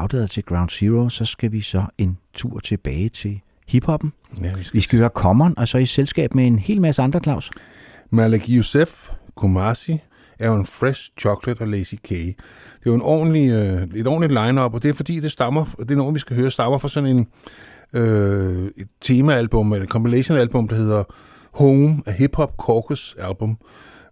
Bagdad til Ground Zero, så skal vi så en tur tilbage til hiphoppen. Ja, vi skal, Vi skal høre Common, og så i selskab med en hel masse andre, Claus. Malik Youssef Kumasi er jo en Fresh Chocolate og Lazy K. Det er jo en ordentlig, øh, et ordentligt line-up, og det er fordi, det stammer, det er noget, vi skal høre, stammer fra sådan en øh, et temaalbum, eller compilation-album, der hedder Home, a Hip Hop Caucus album,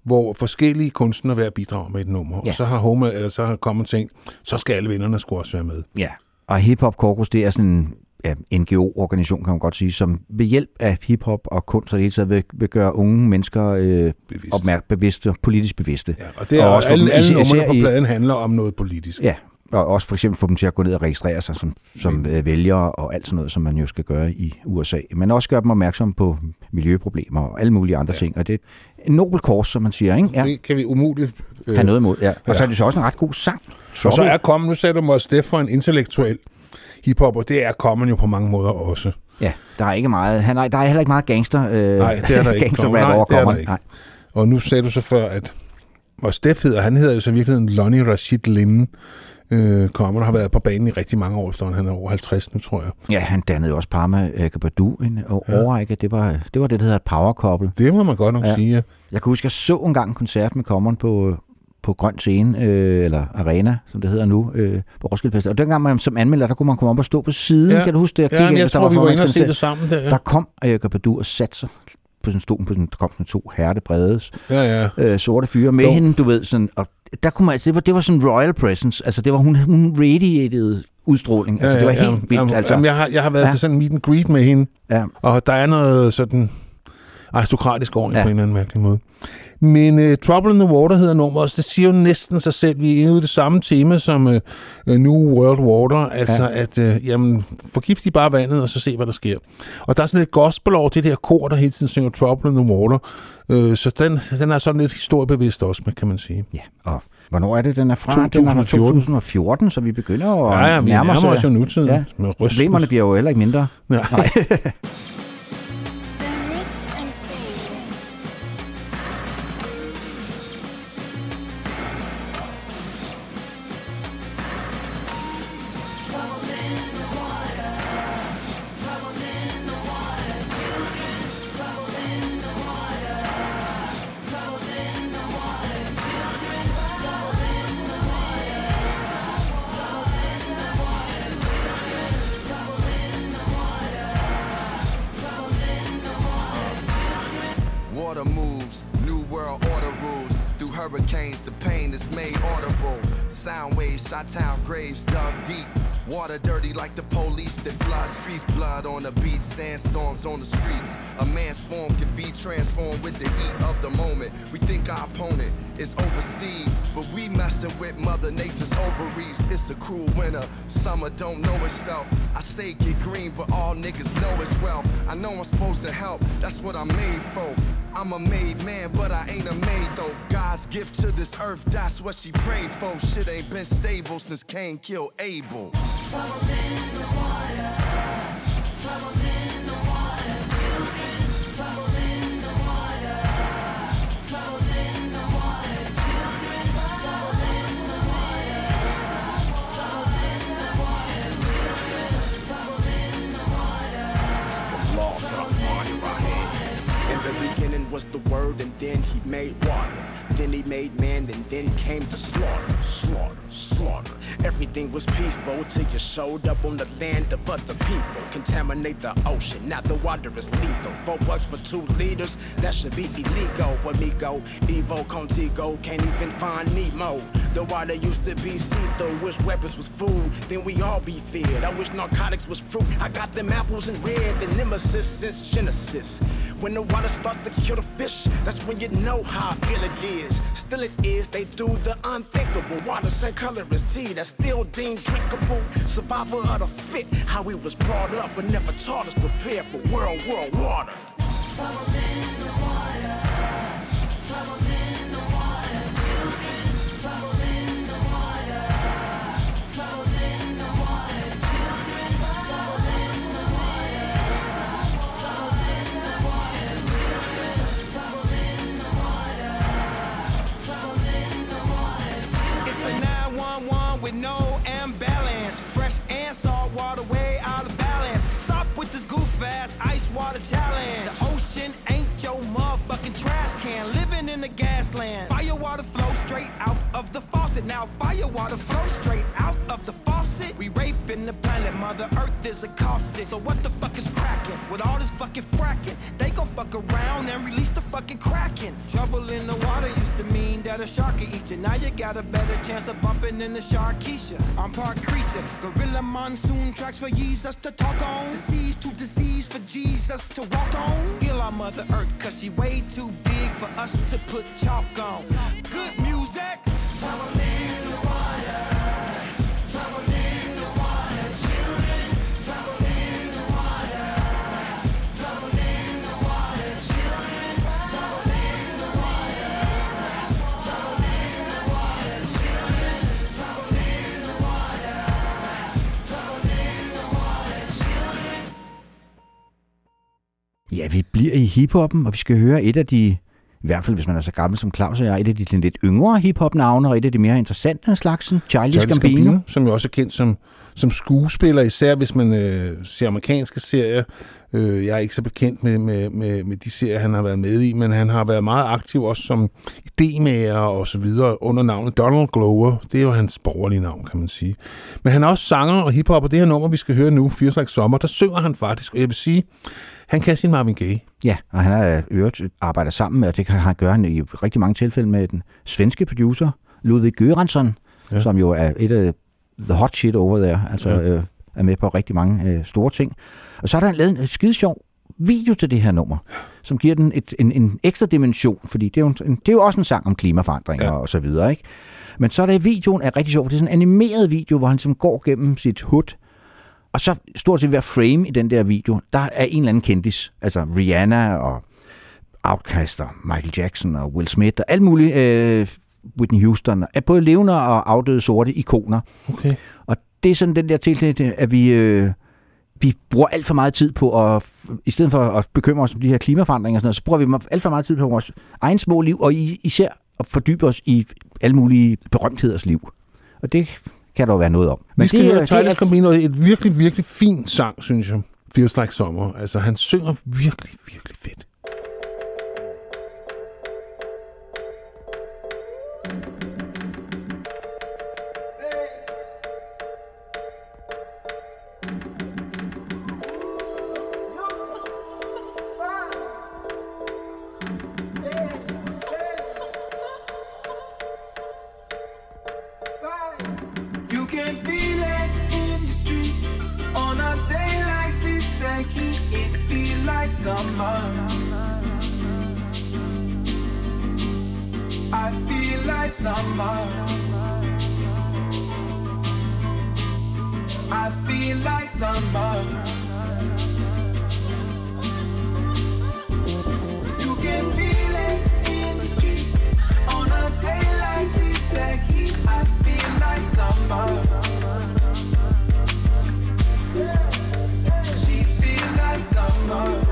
hvor forskellige kunstnere hver bidrager med et nummer. Ja. Og så har Home, eller så har kommet tænkt, så skal alle vinderne skulle også være med. Ja. Og Hip Hop Caucus, det er sådan en ja, NGO-organisation, kan man godt sige, som ved hjælp af hiphop og kunst og det hele taget vil, vil gøre unge mennesker øh, Bevidst. opmærk, bevidste, politisk bevidste. Ja, og det er Og og også alle, for- alle numrene på i- pladen handler om noget politisk. Ja, og også for eksempel få dem til at gå ned og registrere sig som, som øh, vælgere og alt sådan noget, som man jo skal gøre i USA. Men også gøre dem opmærksom på miljøproblemer og alle mulige andre ja. ting. Og det er en nobel kors, som man siger, ikke? Ja, Det kan vi umuligt... Øh, have noget imod. Ja. Og så ja. er det så også en ret god sang. Og så er kommet, nu sagde du mig, Steff for en intellektuel hiphopper, det er kommet jo på mange måder også. Ja, der er ikke meget. Han er, der er heller ikke meget gangster. Øh, Nej, det er der ikke. gangster Nej, rap over det ikke. Nej. Og nu sagde du så før, at og Steff hedder, han hedder jo så i virkeligheden Lonnie Rashid Linde. Øh, kommer har været på banen i rigtig mange år efter, han er over 50 nu, tror jeg. Ja, han dannede jo også Parma øh, Kabadu en ja. overrække. Det var, det var det, der hedder et power couple. Det må man godt nok Ja. ja. sige. ja. Jeg kan huske, jeg så engang en koncert med Common på, på Grøn Scene, øh, eller Arena, som det hedder nu, øh, på Roskilde Festival. Og dengang man som anmelder, der kunne man komme op og stå på siden. Ja. Kan du huske det? Ja, men jeg der tror, vi var inde og se det sammen der, ja. Der kom Erika Badu og satte sig på sådan stolen på sådan, der kom sådan to hærde brede Ja, ja. øh, sorte fyre med Jo. hende, du ved, sådan, og der kunne man, altså, det var, det var sådan royal presence, altså det var, hun, hun radiated udstråling, altså det var helt vildt, jamen, altså. Jamen, jeg, har, jeg har været Ja. ja. til sådan en meet and greet med hende, ja. og der er noget sådan aristokratisk ja. Ja. på en eller anden mærkelig måde. Men uh, Trouble in the Water hedder nummeret, så det siger jo næsten sig selv. Vi er ude i det samme tema som uh, New World Water, altså ja. at uh, jamen, forgift I bare vandet, og så se, hvad der sker. Og der er sådan lidt gospel over det der kor, der hele tiden synger Trouble in the Water, uh, så den, den er sådan lidt historiebevidst også, kan man sige. Ja, og hvornår er det, den er fra? Den er fra 2014. 2014, så vi begynder at Ja, ja, vi nærme os, jo nutiden Ja. med rystelsen. Problemerne bliver jo heller ikke mindre. Ja. Nej. what she prayed for. Shit ain't been stable since Cain killed Abel. Trouble in the water. Trouble in the water. Children. Trouble in the water. Trouble in the water. Children. Trouble in the water. Trouble in the water. Children. Trouble in the water. In the was the word, and then he made water. Then he made man, and then came the slaughter, slaughter, slaughter. Everything was peaceful till you showed up on the land of other people. Contaminate the ocean, now the water is lethal. Four bucks for two liters, that should be illegal. Amigo, Evo, Contigo, can't even find Nemo. The water used to be see-through, wish weapons was food, then we all be feared. I wish narcotics was fruit, I got them apples in red, the nemesis since Genesis. When the water starts to kill the fish, that's when you know how ill it is. Still it is, they do the unthinkable. Water same color as tea, that's still deemed drinkable. Survival of the fit, how we was brought up, but never taught us prepare for world, world water. It's no imbalance. Fresh and salt water way out of balance. Stop with this goof ass ice water challenge. The ocean ain't your motherfucking trash can. Living in the gas land. Fire water flows straight out of the faucet. Now fire water flows straight out of the faucet. We raping the planet. Mother Earth is a caustic. So what the fuck is cracking? With all this fucking fracking, they gon' fuck around and release the fucking kraken. Trouble in the water used to mean that a shark could eat you. Now you got a better chance of bumping in the Sharkeisha. I'm part creature, gorilla monsoon tracks for Jesus to talk on. Disease to disease for Jesus to walk on. Heal our Mother Earth, cause she way too big for us to put chalk on. Good music. Ja, vi bliver i hiphoppen, og vi skal høre et af de, i hvert fald hvis man er så gammel som Claus og jeg, et af de lidt yngre hiphop-navne, og et af de mere interessante af slagsen, Childish Childish Gambino. som jo også er kendt som som skuespiller, især hvis man øh, ser amerikanske serier. Øh, jeg er ikke så bekendt med, med, med, med de serier, han har været med i, men han har været meget aktiv også som idémager og så videre under navnet Donald Glover. Det er jo hans borgerlige navn, kan man sige. Men han er også sanger og hiphop, og det her nummer, vi skal høre nu, Like Sommer, der synger han faktisk, og jeg vil sige, han kan sin Marvin Gaye. Ja, og han har øvrigt arbejdet sammen med, og det kan han gøre i rigtig mange tilfælde med den svenske producer, Ludvig Göransson, ja. som jo er et af the hot shit over there, altså Ja. øh, er med på rigtig mange øh, store ting. Og så har han lavet en skide sjov video til det her nummer, som giver den et, en, en ekstra dimension, fordi det er, jo en, det er jo også en sang om klimaforandringer ja. og så videre, ikke? Men så er der videoen er rigtig sjov, det er sådan en animeret video, hvor han ligesom går gennem sit hood, og så stort set hver frame i den der video, der er en eller anden kendis. Altså Rihanna og Outkast og Michael Jackson og Will Smith og alt muligt. Øh, Whitney Houston. Er både levende og afdøde sorte ikoner. Okay. Og det er sådan den der tilknytning, at vi... Øh, vi bruger alt for meget tid på at, i stedet for at bekymre os om de her klimaforandringer og sådan noget, så bruger vi alt for meget tid på vores egen små liv, og i- især at fordybe os i alle mulige berømtheders liv. Og det kan der jo være noget om. Men vi skal det, høre er- Gambino, et virkelig, virkelig fin sang, synes jeg. Feels Like Summer. Altså, han synger virkelig, virkelig fedt. Summer. I feel like summer. I feel like summer. You can feel it in the streets on a day like this. The heat I feel like summer. She feel like summer.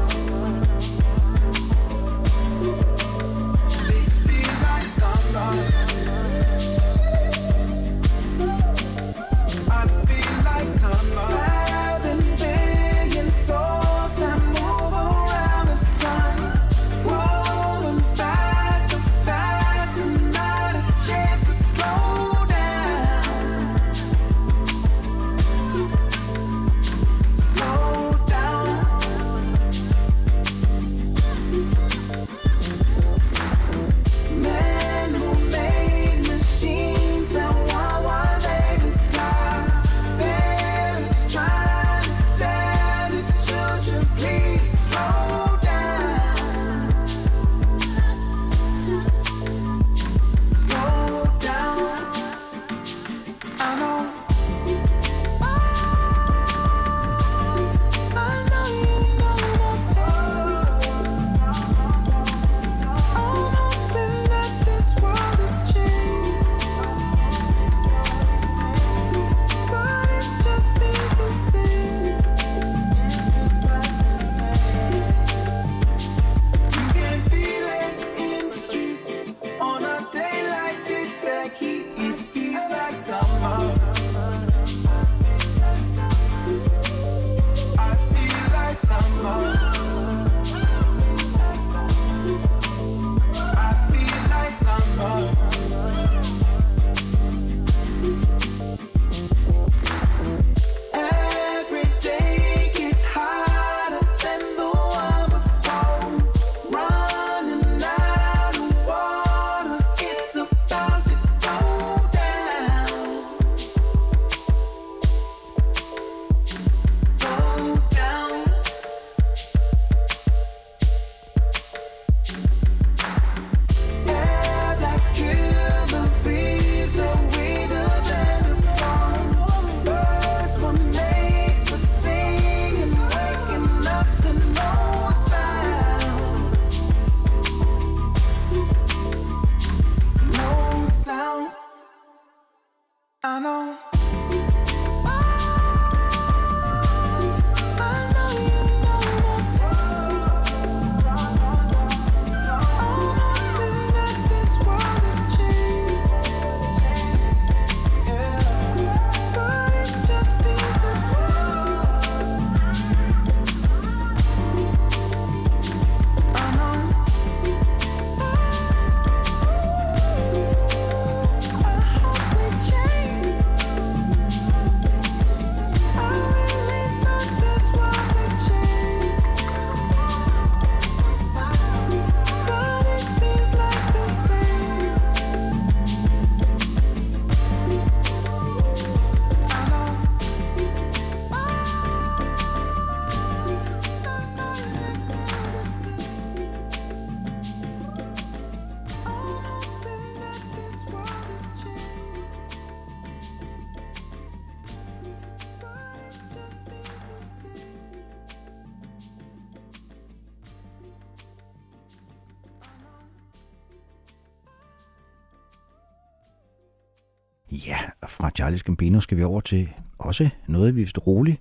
Charles Gambino skal vi over til også noget, vi vist roligt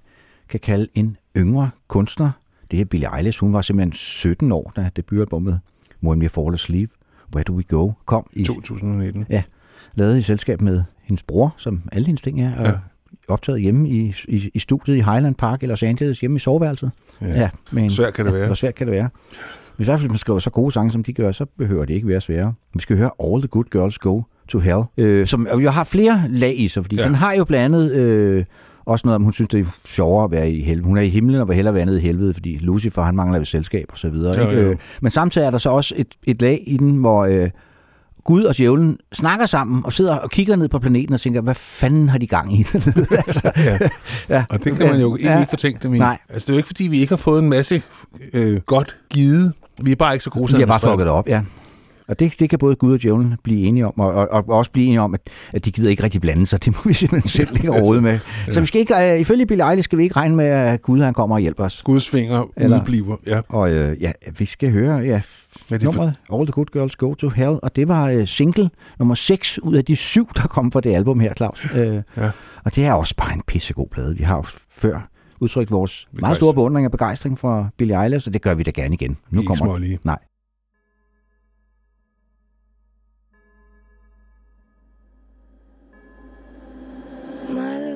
kan kalde en yngre kunstner. Det er Billie Eilish. Hun var simpelthen 17 år, da debutalbummet When We Fall Asleep, Where Do We Go kom i 2019. Ja, lavet i selskab med hendes bror, som alle hendes ting er, og Ja. optaget hjemme i, i, i studiet i Highland Park i Los Angeles, hjemme i soveværelset. Ja. med en, Svært kan det være. Hvor svært kan det være? Hvis i hvert fald man skriver så gode sange, som de gør, så behøver det ikke være svære. Vi skal høre All the Good Girls Go to Hell, øh, som jo har flere lag i sig, fordi ja. den har jo blandt andet øh, også noget om, hun synes, det er sjovere at være i helvede. Hun er i himlen og vil hellere være nede i helvede, fordi Lucifer, han mangler ved selskab og så videre. Jo, ikke? jo. Øh, Men samtidig er der så også et, et lag i den, hvor øh, Gud og djævlen snakker sammen og sidder og kigger ned på planeten og tænker, hvad fanden har de gang i? altså, Ja. ja. Og det kan man jo egentlig Ja. ikke fortænke dem i. Nej. Altså, det er jo ikke, fordi vi ikke har fået en masse øh, godt givet. Vi er bare ikke så gode til De har bare fucket op, ja. Og det, det kan både Gud og djævlen blive enige om, og, og, og også blive enige om, at, at de gider ikke rigtig blande sig. Det må vi simpelthen selv ikke råde med. Så vi skal ikke, uh, ifølge Billie Eilish skal vi ikke regne med, at Gud han kommer og hjælper os. Guds fingre Eller- udbliver. Ja. Og uh, ja, vi skal høre ja, Ja, de nummeret All the Good Girls Go to Hell, og det var uh, single nummer 6 ud af de syv, der kom fra det album her, Claus. Uh, Ja. Og det er også bare en pissegod plade. Vi har jo før udtrykt vores meget store beundring og begejstring for Billie Eilish, og det gør vi da gerne igen. Ikke kommer smålige. Nej.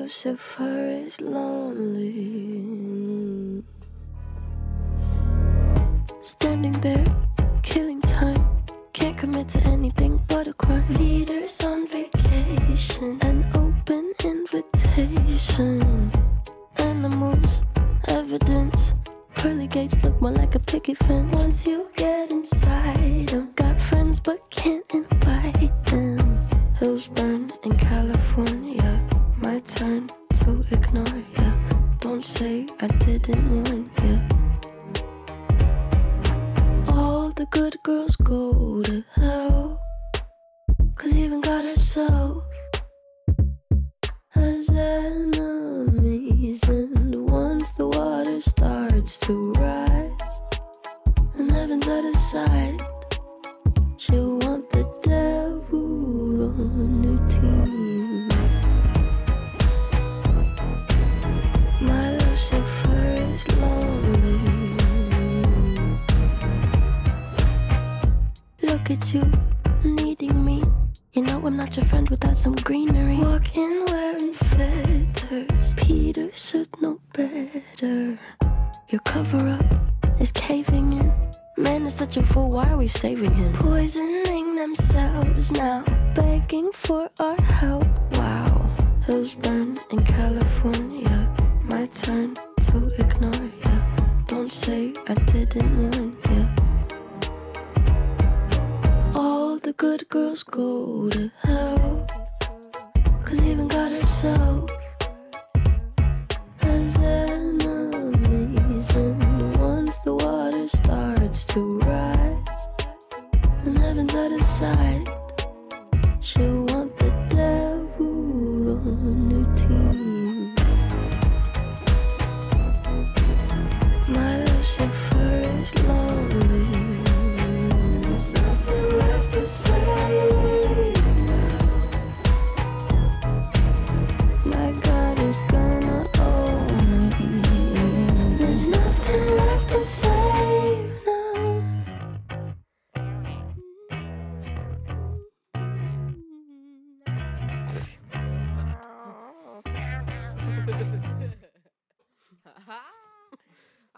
Lucifer is lonely. Standing there, killing time. Can't commit to anything but a crime. Leaders on vacation, an open invitation. Animals, evidence. Pearly gates look more like a picket fence. Once you get inside 'em, got friends but can't invite them. Hills burn. Turn to ignore ya. Don't say I didn't warn ya. All the good girls go to hell. Cause even God herself has enemies. And once the water starts to rise, and heaven's out of sight, she'll want the devil Look at you, needing me. You know I'm not your friend without some greenery. Walking wearing feathers. Peter should know better. Your cover up is caving in. Man is such a fool, why are we saving him? Poisoning themselves now, begging for our help. Wow. Hills burn in California. My turn to ignore ya. Don't say I didn't warn ya. The good girls go to hell. Cause even God herself has enemies. And once the water starts to rise, and heaven's out of sight, she'll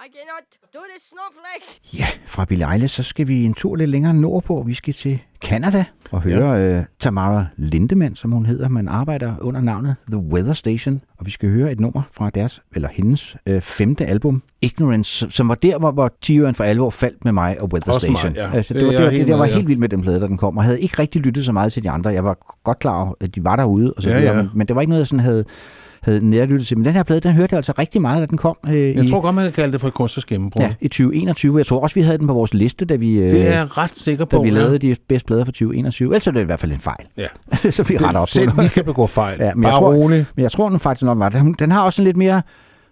I cannot do this snowflake. Ja, fra Billie Eilish, så skal vi en tur lidt længere nordpå. Vi skal til Canada og høre ja. uh, Tamara Lindemann, som hun hedder. Man arbejder under navnet The Weather Station, og vi skal høre et nummer fra deres, eller hendes, uh, femte album, Ignorance, som var der, hvor, hvor Tyrion for alvor faldt med mig og Weather Også mig, Station. ja. altså, det, Det var, det, var, jeg det, jeg var helt vild med den plade, da den kom, og havde ikke rigtig lyttet så meget til de andre. Jeg var godt klar over, at de var derude, og så Ja, videre, ja. Men, men det var ikke noget, jeg sådan havde havde nærlyttet til. Men den her plade, den hørte jeg altså rigtig meget, da den kom. Øh, Jeg i, tror godt, man kan kalde det for et kunstners gennembrud. Ja, i 2021. Jeg tror også, vi havde den på vores liste, da vi, øh, Det er jeg ret sikker på. da vi ja. lavede de bedste plader for 2021. Ellers er det i hvert fald en fejl. Ja. så vi Det- retter op på selv den. vi kan begå fejl. Ja, men Bare jeg tror, rolig. Men jeg tror, den faktisk nok var. Den- Den har også en lidt mere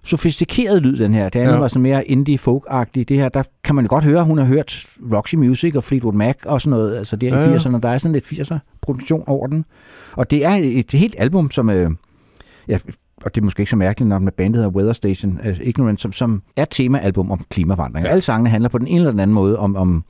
sofistikeret lyd, den her. Det andet Ja. var sådan mere indie folk -agtig. Det her, der kan man godt høre, hun har hørt Roxy Music og Fleetwood Mac og sådan noget. Altså det er Ja, i ja. 80'erne, der er sådan lidt 80'er produktion over den. Og det er et helt album, som... Øh, ja, og det er måske ikke så mærkeligt, når med bandet hedder Weather Station, altså Ignorant, som, som er temaalbum om klimaforandring. Ja. Alle sangene handler på den ene eller den anden måde om, om,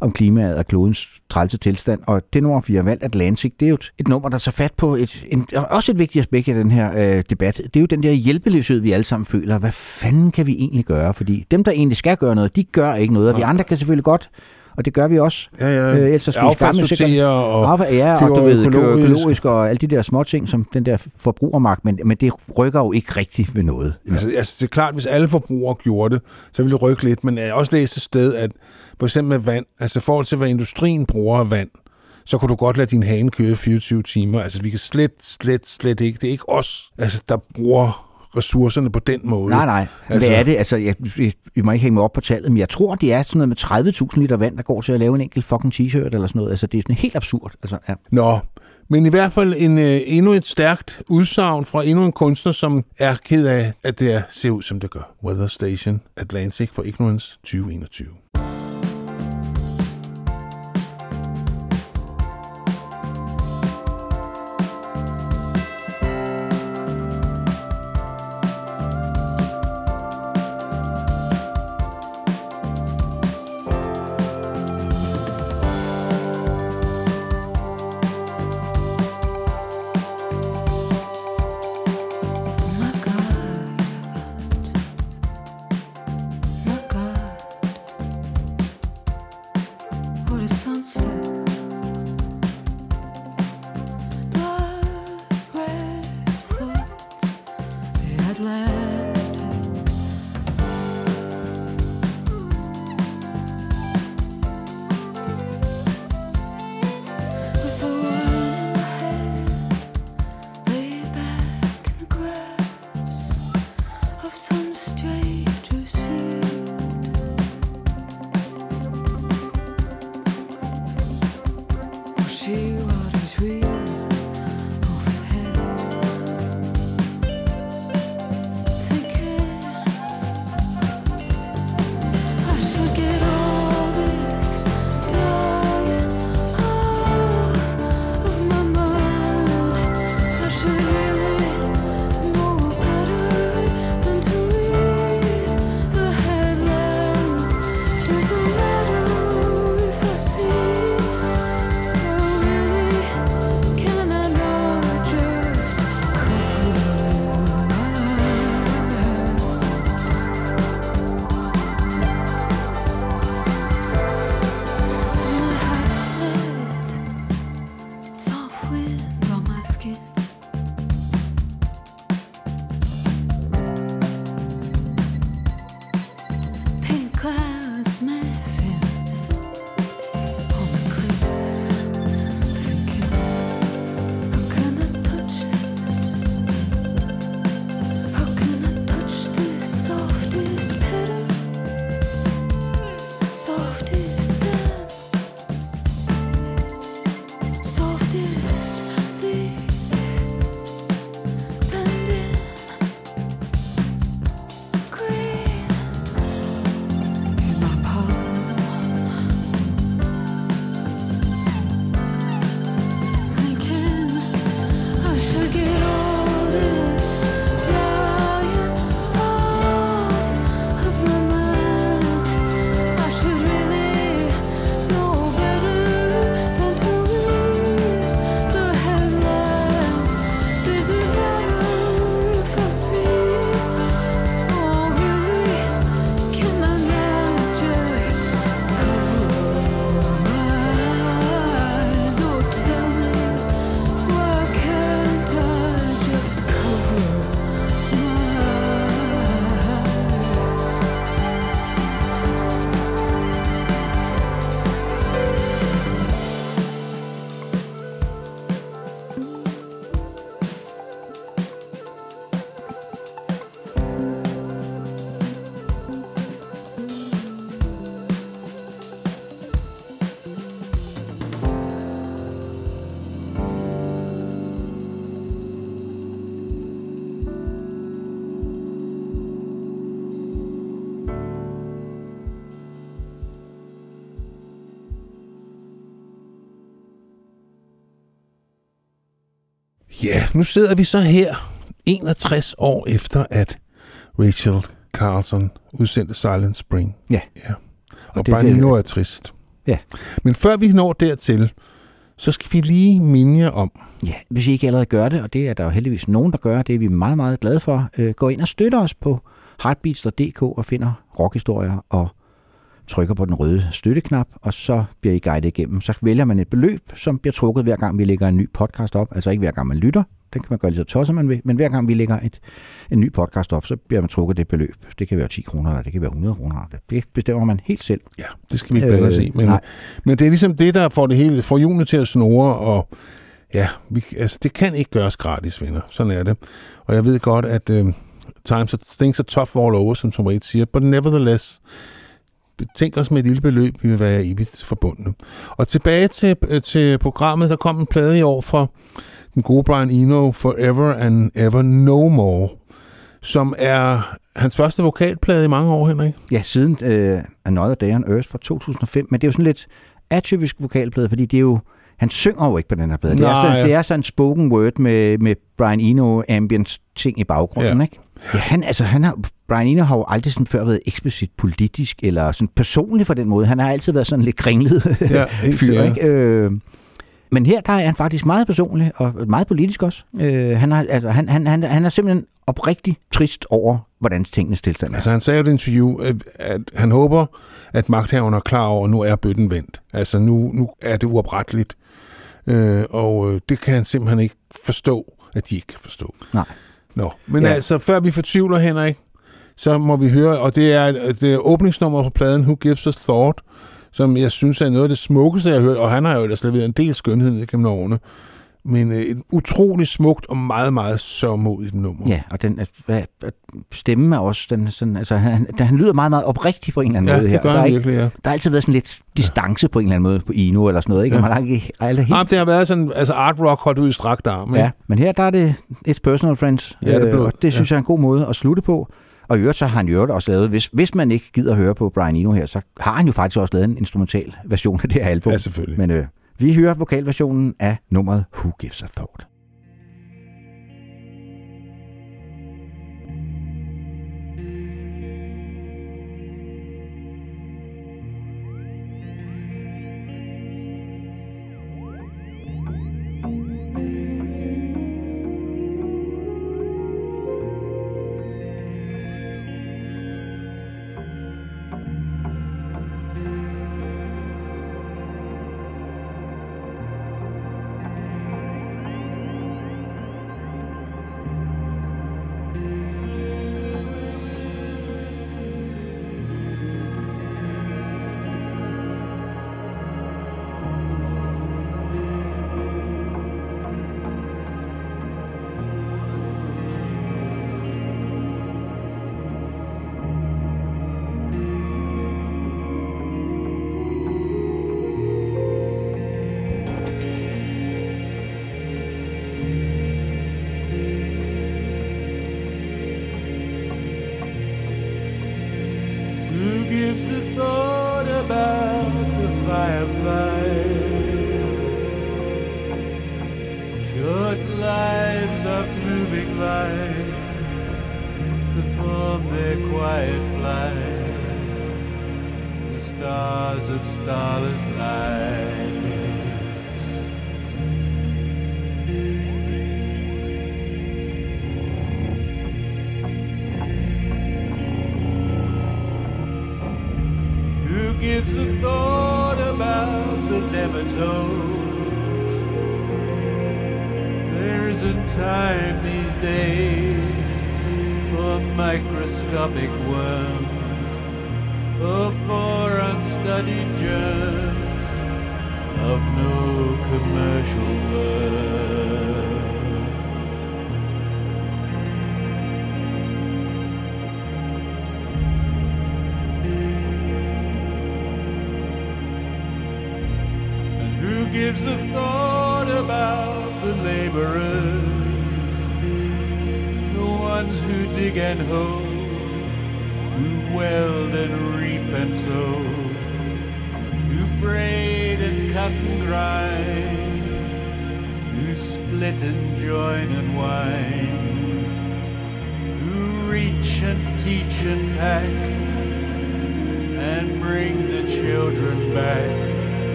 om klimaet og klodens trælse tilstand. Og det nummer, vi har valgt, Atlantic, det er jo et, et nummer, der tager fat på et, en, også et vigtigt aspekt af den her øh, debat. Det er jo den der hjælpeløshed, vi alle sammen føler. Hvad fanden kan vi egentlig gøre? Fordi dem, der egentlig skal gøre noget, de gør ikke noget. Og vi andre kan selvfølgelig godt og det gør vi også. Ja, ja. Øh, ellers skal vi skamme og Affald, ja, og du ved, økologisk. økologisk og alle de der små ting, som den der forbrugermagt, men, men det rykker jo ikke rigtigt ved noget. Altså, altså, det er klart, hvis alle forbrugere gjorde det, så ville det rykke lidt. Men jeg har også læst et sted, at for eksempel med vand, altså i forhold til, hvad industrien bruger af vand, så kunne du godt lade din hane køre 24 timer. Altså, vi kan slet, slet, slet ikke. Det er ikke os, altså, der bruger ressourcerne på den måde. Nej, nej. Altså, Hvad er det? Altså, jeg, jeg, jeg må ikke hænge mig op på tallet, men jeg tror, det er sådan noget med 30.000 liter vand, der går til at lave en enkelt fucking t-shirt eller sådan noget. Altså, det er sådan helt absurd. Altså, ja. Nå, men i hvert fald en, øh, endnu et stærkt udsagn fra endnu en kunstner, som er ked af, at det er, ser ud, som det gør. Weather Station Atlantic for Ignorance 2021. nu sidder vi så her 61 år efter, at Rachel Carlson udsendte Silent Spring. Ja. ja. Og, Og Brian Eno er trist. Ja. Men før vi når dertil, så skal vi lige minde jer om, Ja, hvis I ikke allerede gør det, og det er der jo heldigvis nogen, der gør, det er vi meget, meget glade for. Øh, gå ind og støtter os på heartbeats.dk og finder rockhistorier og trykker på den røde støtteknap, og så bliver I guidet igennem. Så vælger man et beløb, som bliver trukket hver gang, vi lægger en ny podcast op. Altså ikke hver gang man lytter, den kan man gøre lige så tosset man vil, men hver gang vi lægger et, en ny podcast op, så bliver man trukket det beløb. Det kan være 10 kroner, eller det kan være 100 kroner. Det bestemmer man helt selv. Ja, det skal vi ikke blande os i. Men, nej. men det er ligesom det, der får det hele, får hjulene til at snore, og ja, vi, altså, det kan ikke gøres gratis, venner. Sådan er det. Og jeg ved godt, at uh, times are, things are tough all over, som Tom Waits siger, but nevertheless, tænk os med et lille beløb, vi vil være evigt forbundne. Og tilbage til, øh, til programmet, der kom en plade i år for den gode Brian Eno, Forever and Ever No More, som er hans første vokalplade i mange år, Henrik. Ja, siden uh, Another Day on Earth fra 2005, men det er jo sådan lidt atypisk vokalplade, fordi det er jo han synger jo ikke på den her plade. Det er, Nej. sådan, det er sådan en spoken word med, med Brian Eno ambient ting i baggrunden, Ja. ikke? Ja, han, altså, han har, Brian Eno har jo aldrig sådan før været eksplicit politisk, eller sådan personlig på den måde. Han har altid været sådan lidt kringlet Ja, fyr, ikke? Øh, men her der er han faktisk meget personlig, og meget politisk også. Øh, han, har, altså, han, han, han, han er simpelthen oprigtig trist over, hvordan tingenes tilstand er. Altså han sagde jo i et interview, at, at han håber, at magthaverne er klar over, at nu er bøtten vendt. Altså nu, nu er det uopretteligt. Øh, og øh, det kan han simpelthen ikke forstå, at de ikke kan forstå. Nej. Nå, men ja. altså, før vi fortvivler, Henrik, så må vi høre, og det er, det er åbningsnummer på pladen, Who Gives Us Thought, som jeg synes er noget af det smukkeste, jeg har hørt, og han har jo ellers leveret en del skønhed ned gennem årene. Men øh, et utroligt smukt og meget, meget sørgmodigt nummer. Ja, og den at- stemmen er også, den, sådan, altså, han, han, han lyder meget, meget oprigtig på en eller anden Ja, måde det her. gør der, han er ikke, virkelig, ja. der har altid været sådan lidt distance på en eller anden måde på Eno eller sådan noget, ikke? Ja. Ja. Man har ikke aldrig helt... Ah, det har været sådan, altså art rock holdt ud i strakt arm. ikke? Ja, men her der er det It's Personal Friends, Ja, det er øh, og det synes ja. jeg er en god måde at slutte på. Og i øvrigt så har han i øvrigt også lavet, hvis, hvis man ikke gider høre på Brian Eno her, så har han jo faktisk også lavet en instrumental version af det her album. Ja, selvfølgelig. Men øh, vi hører vokalversionen af nummeret Who Gives a Thought.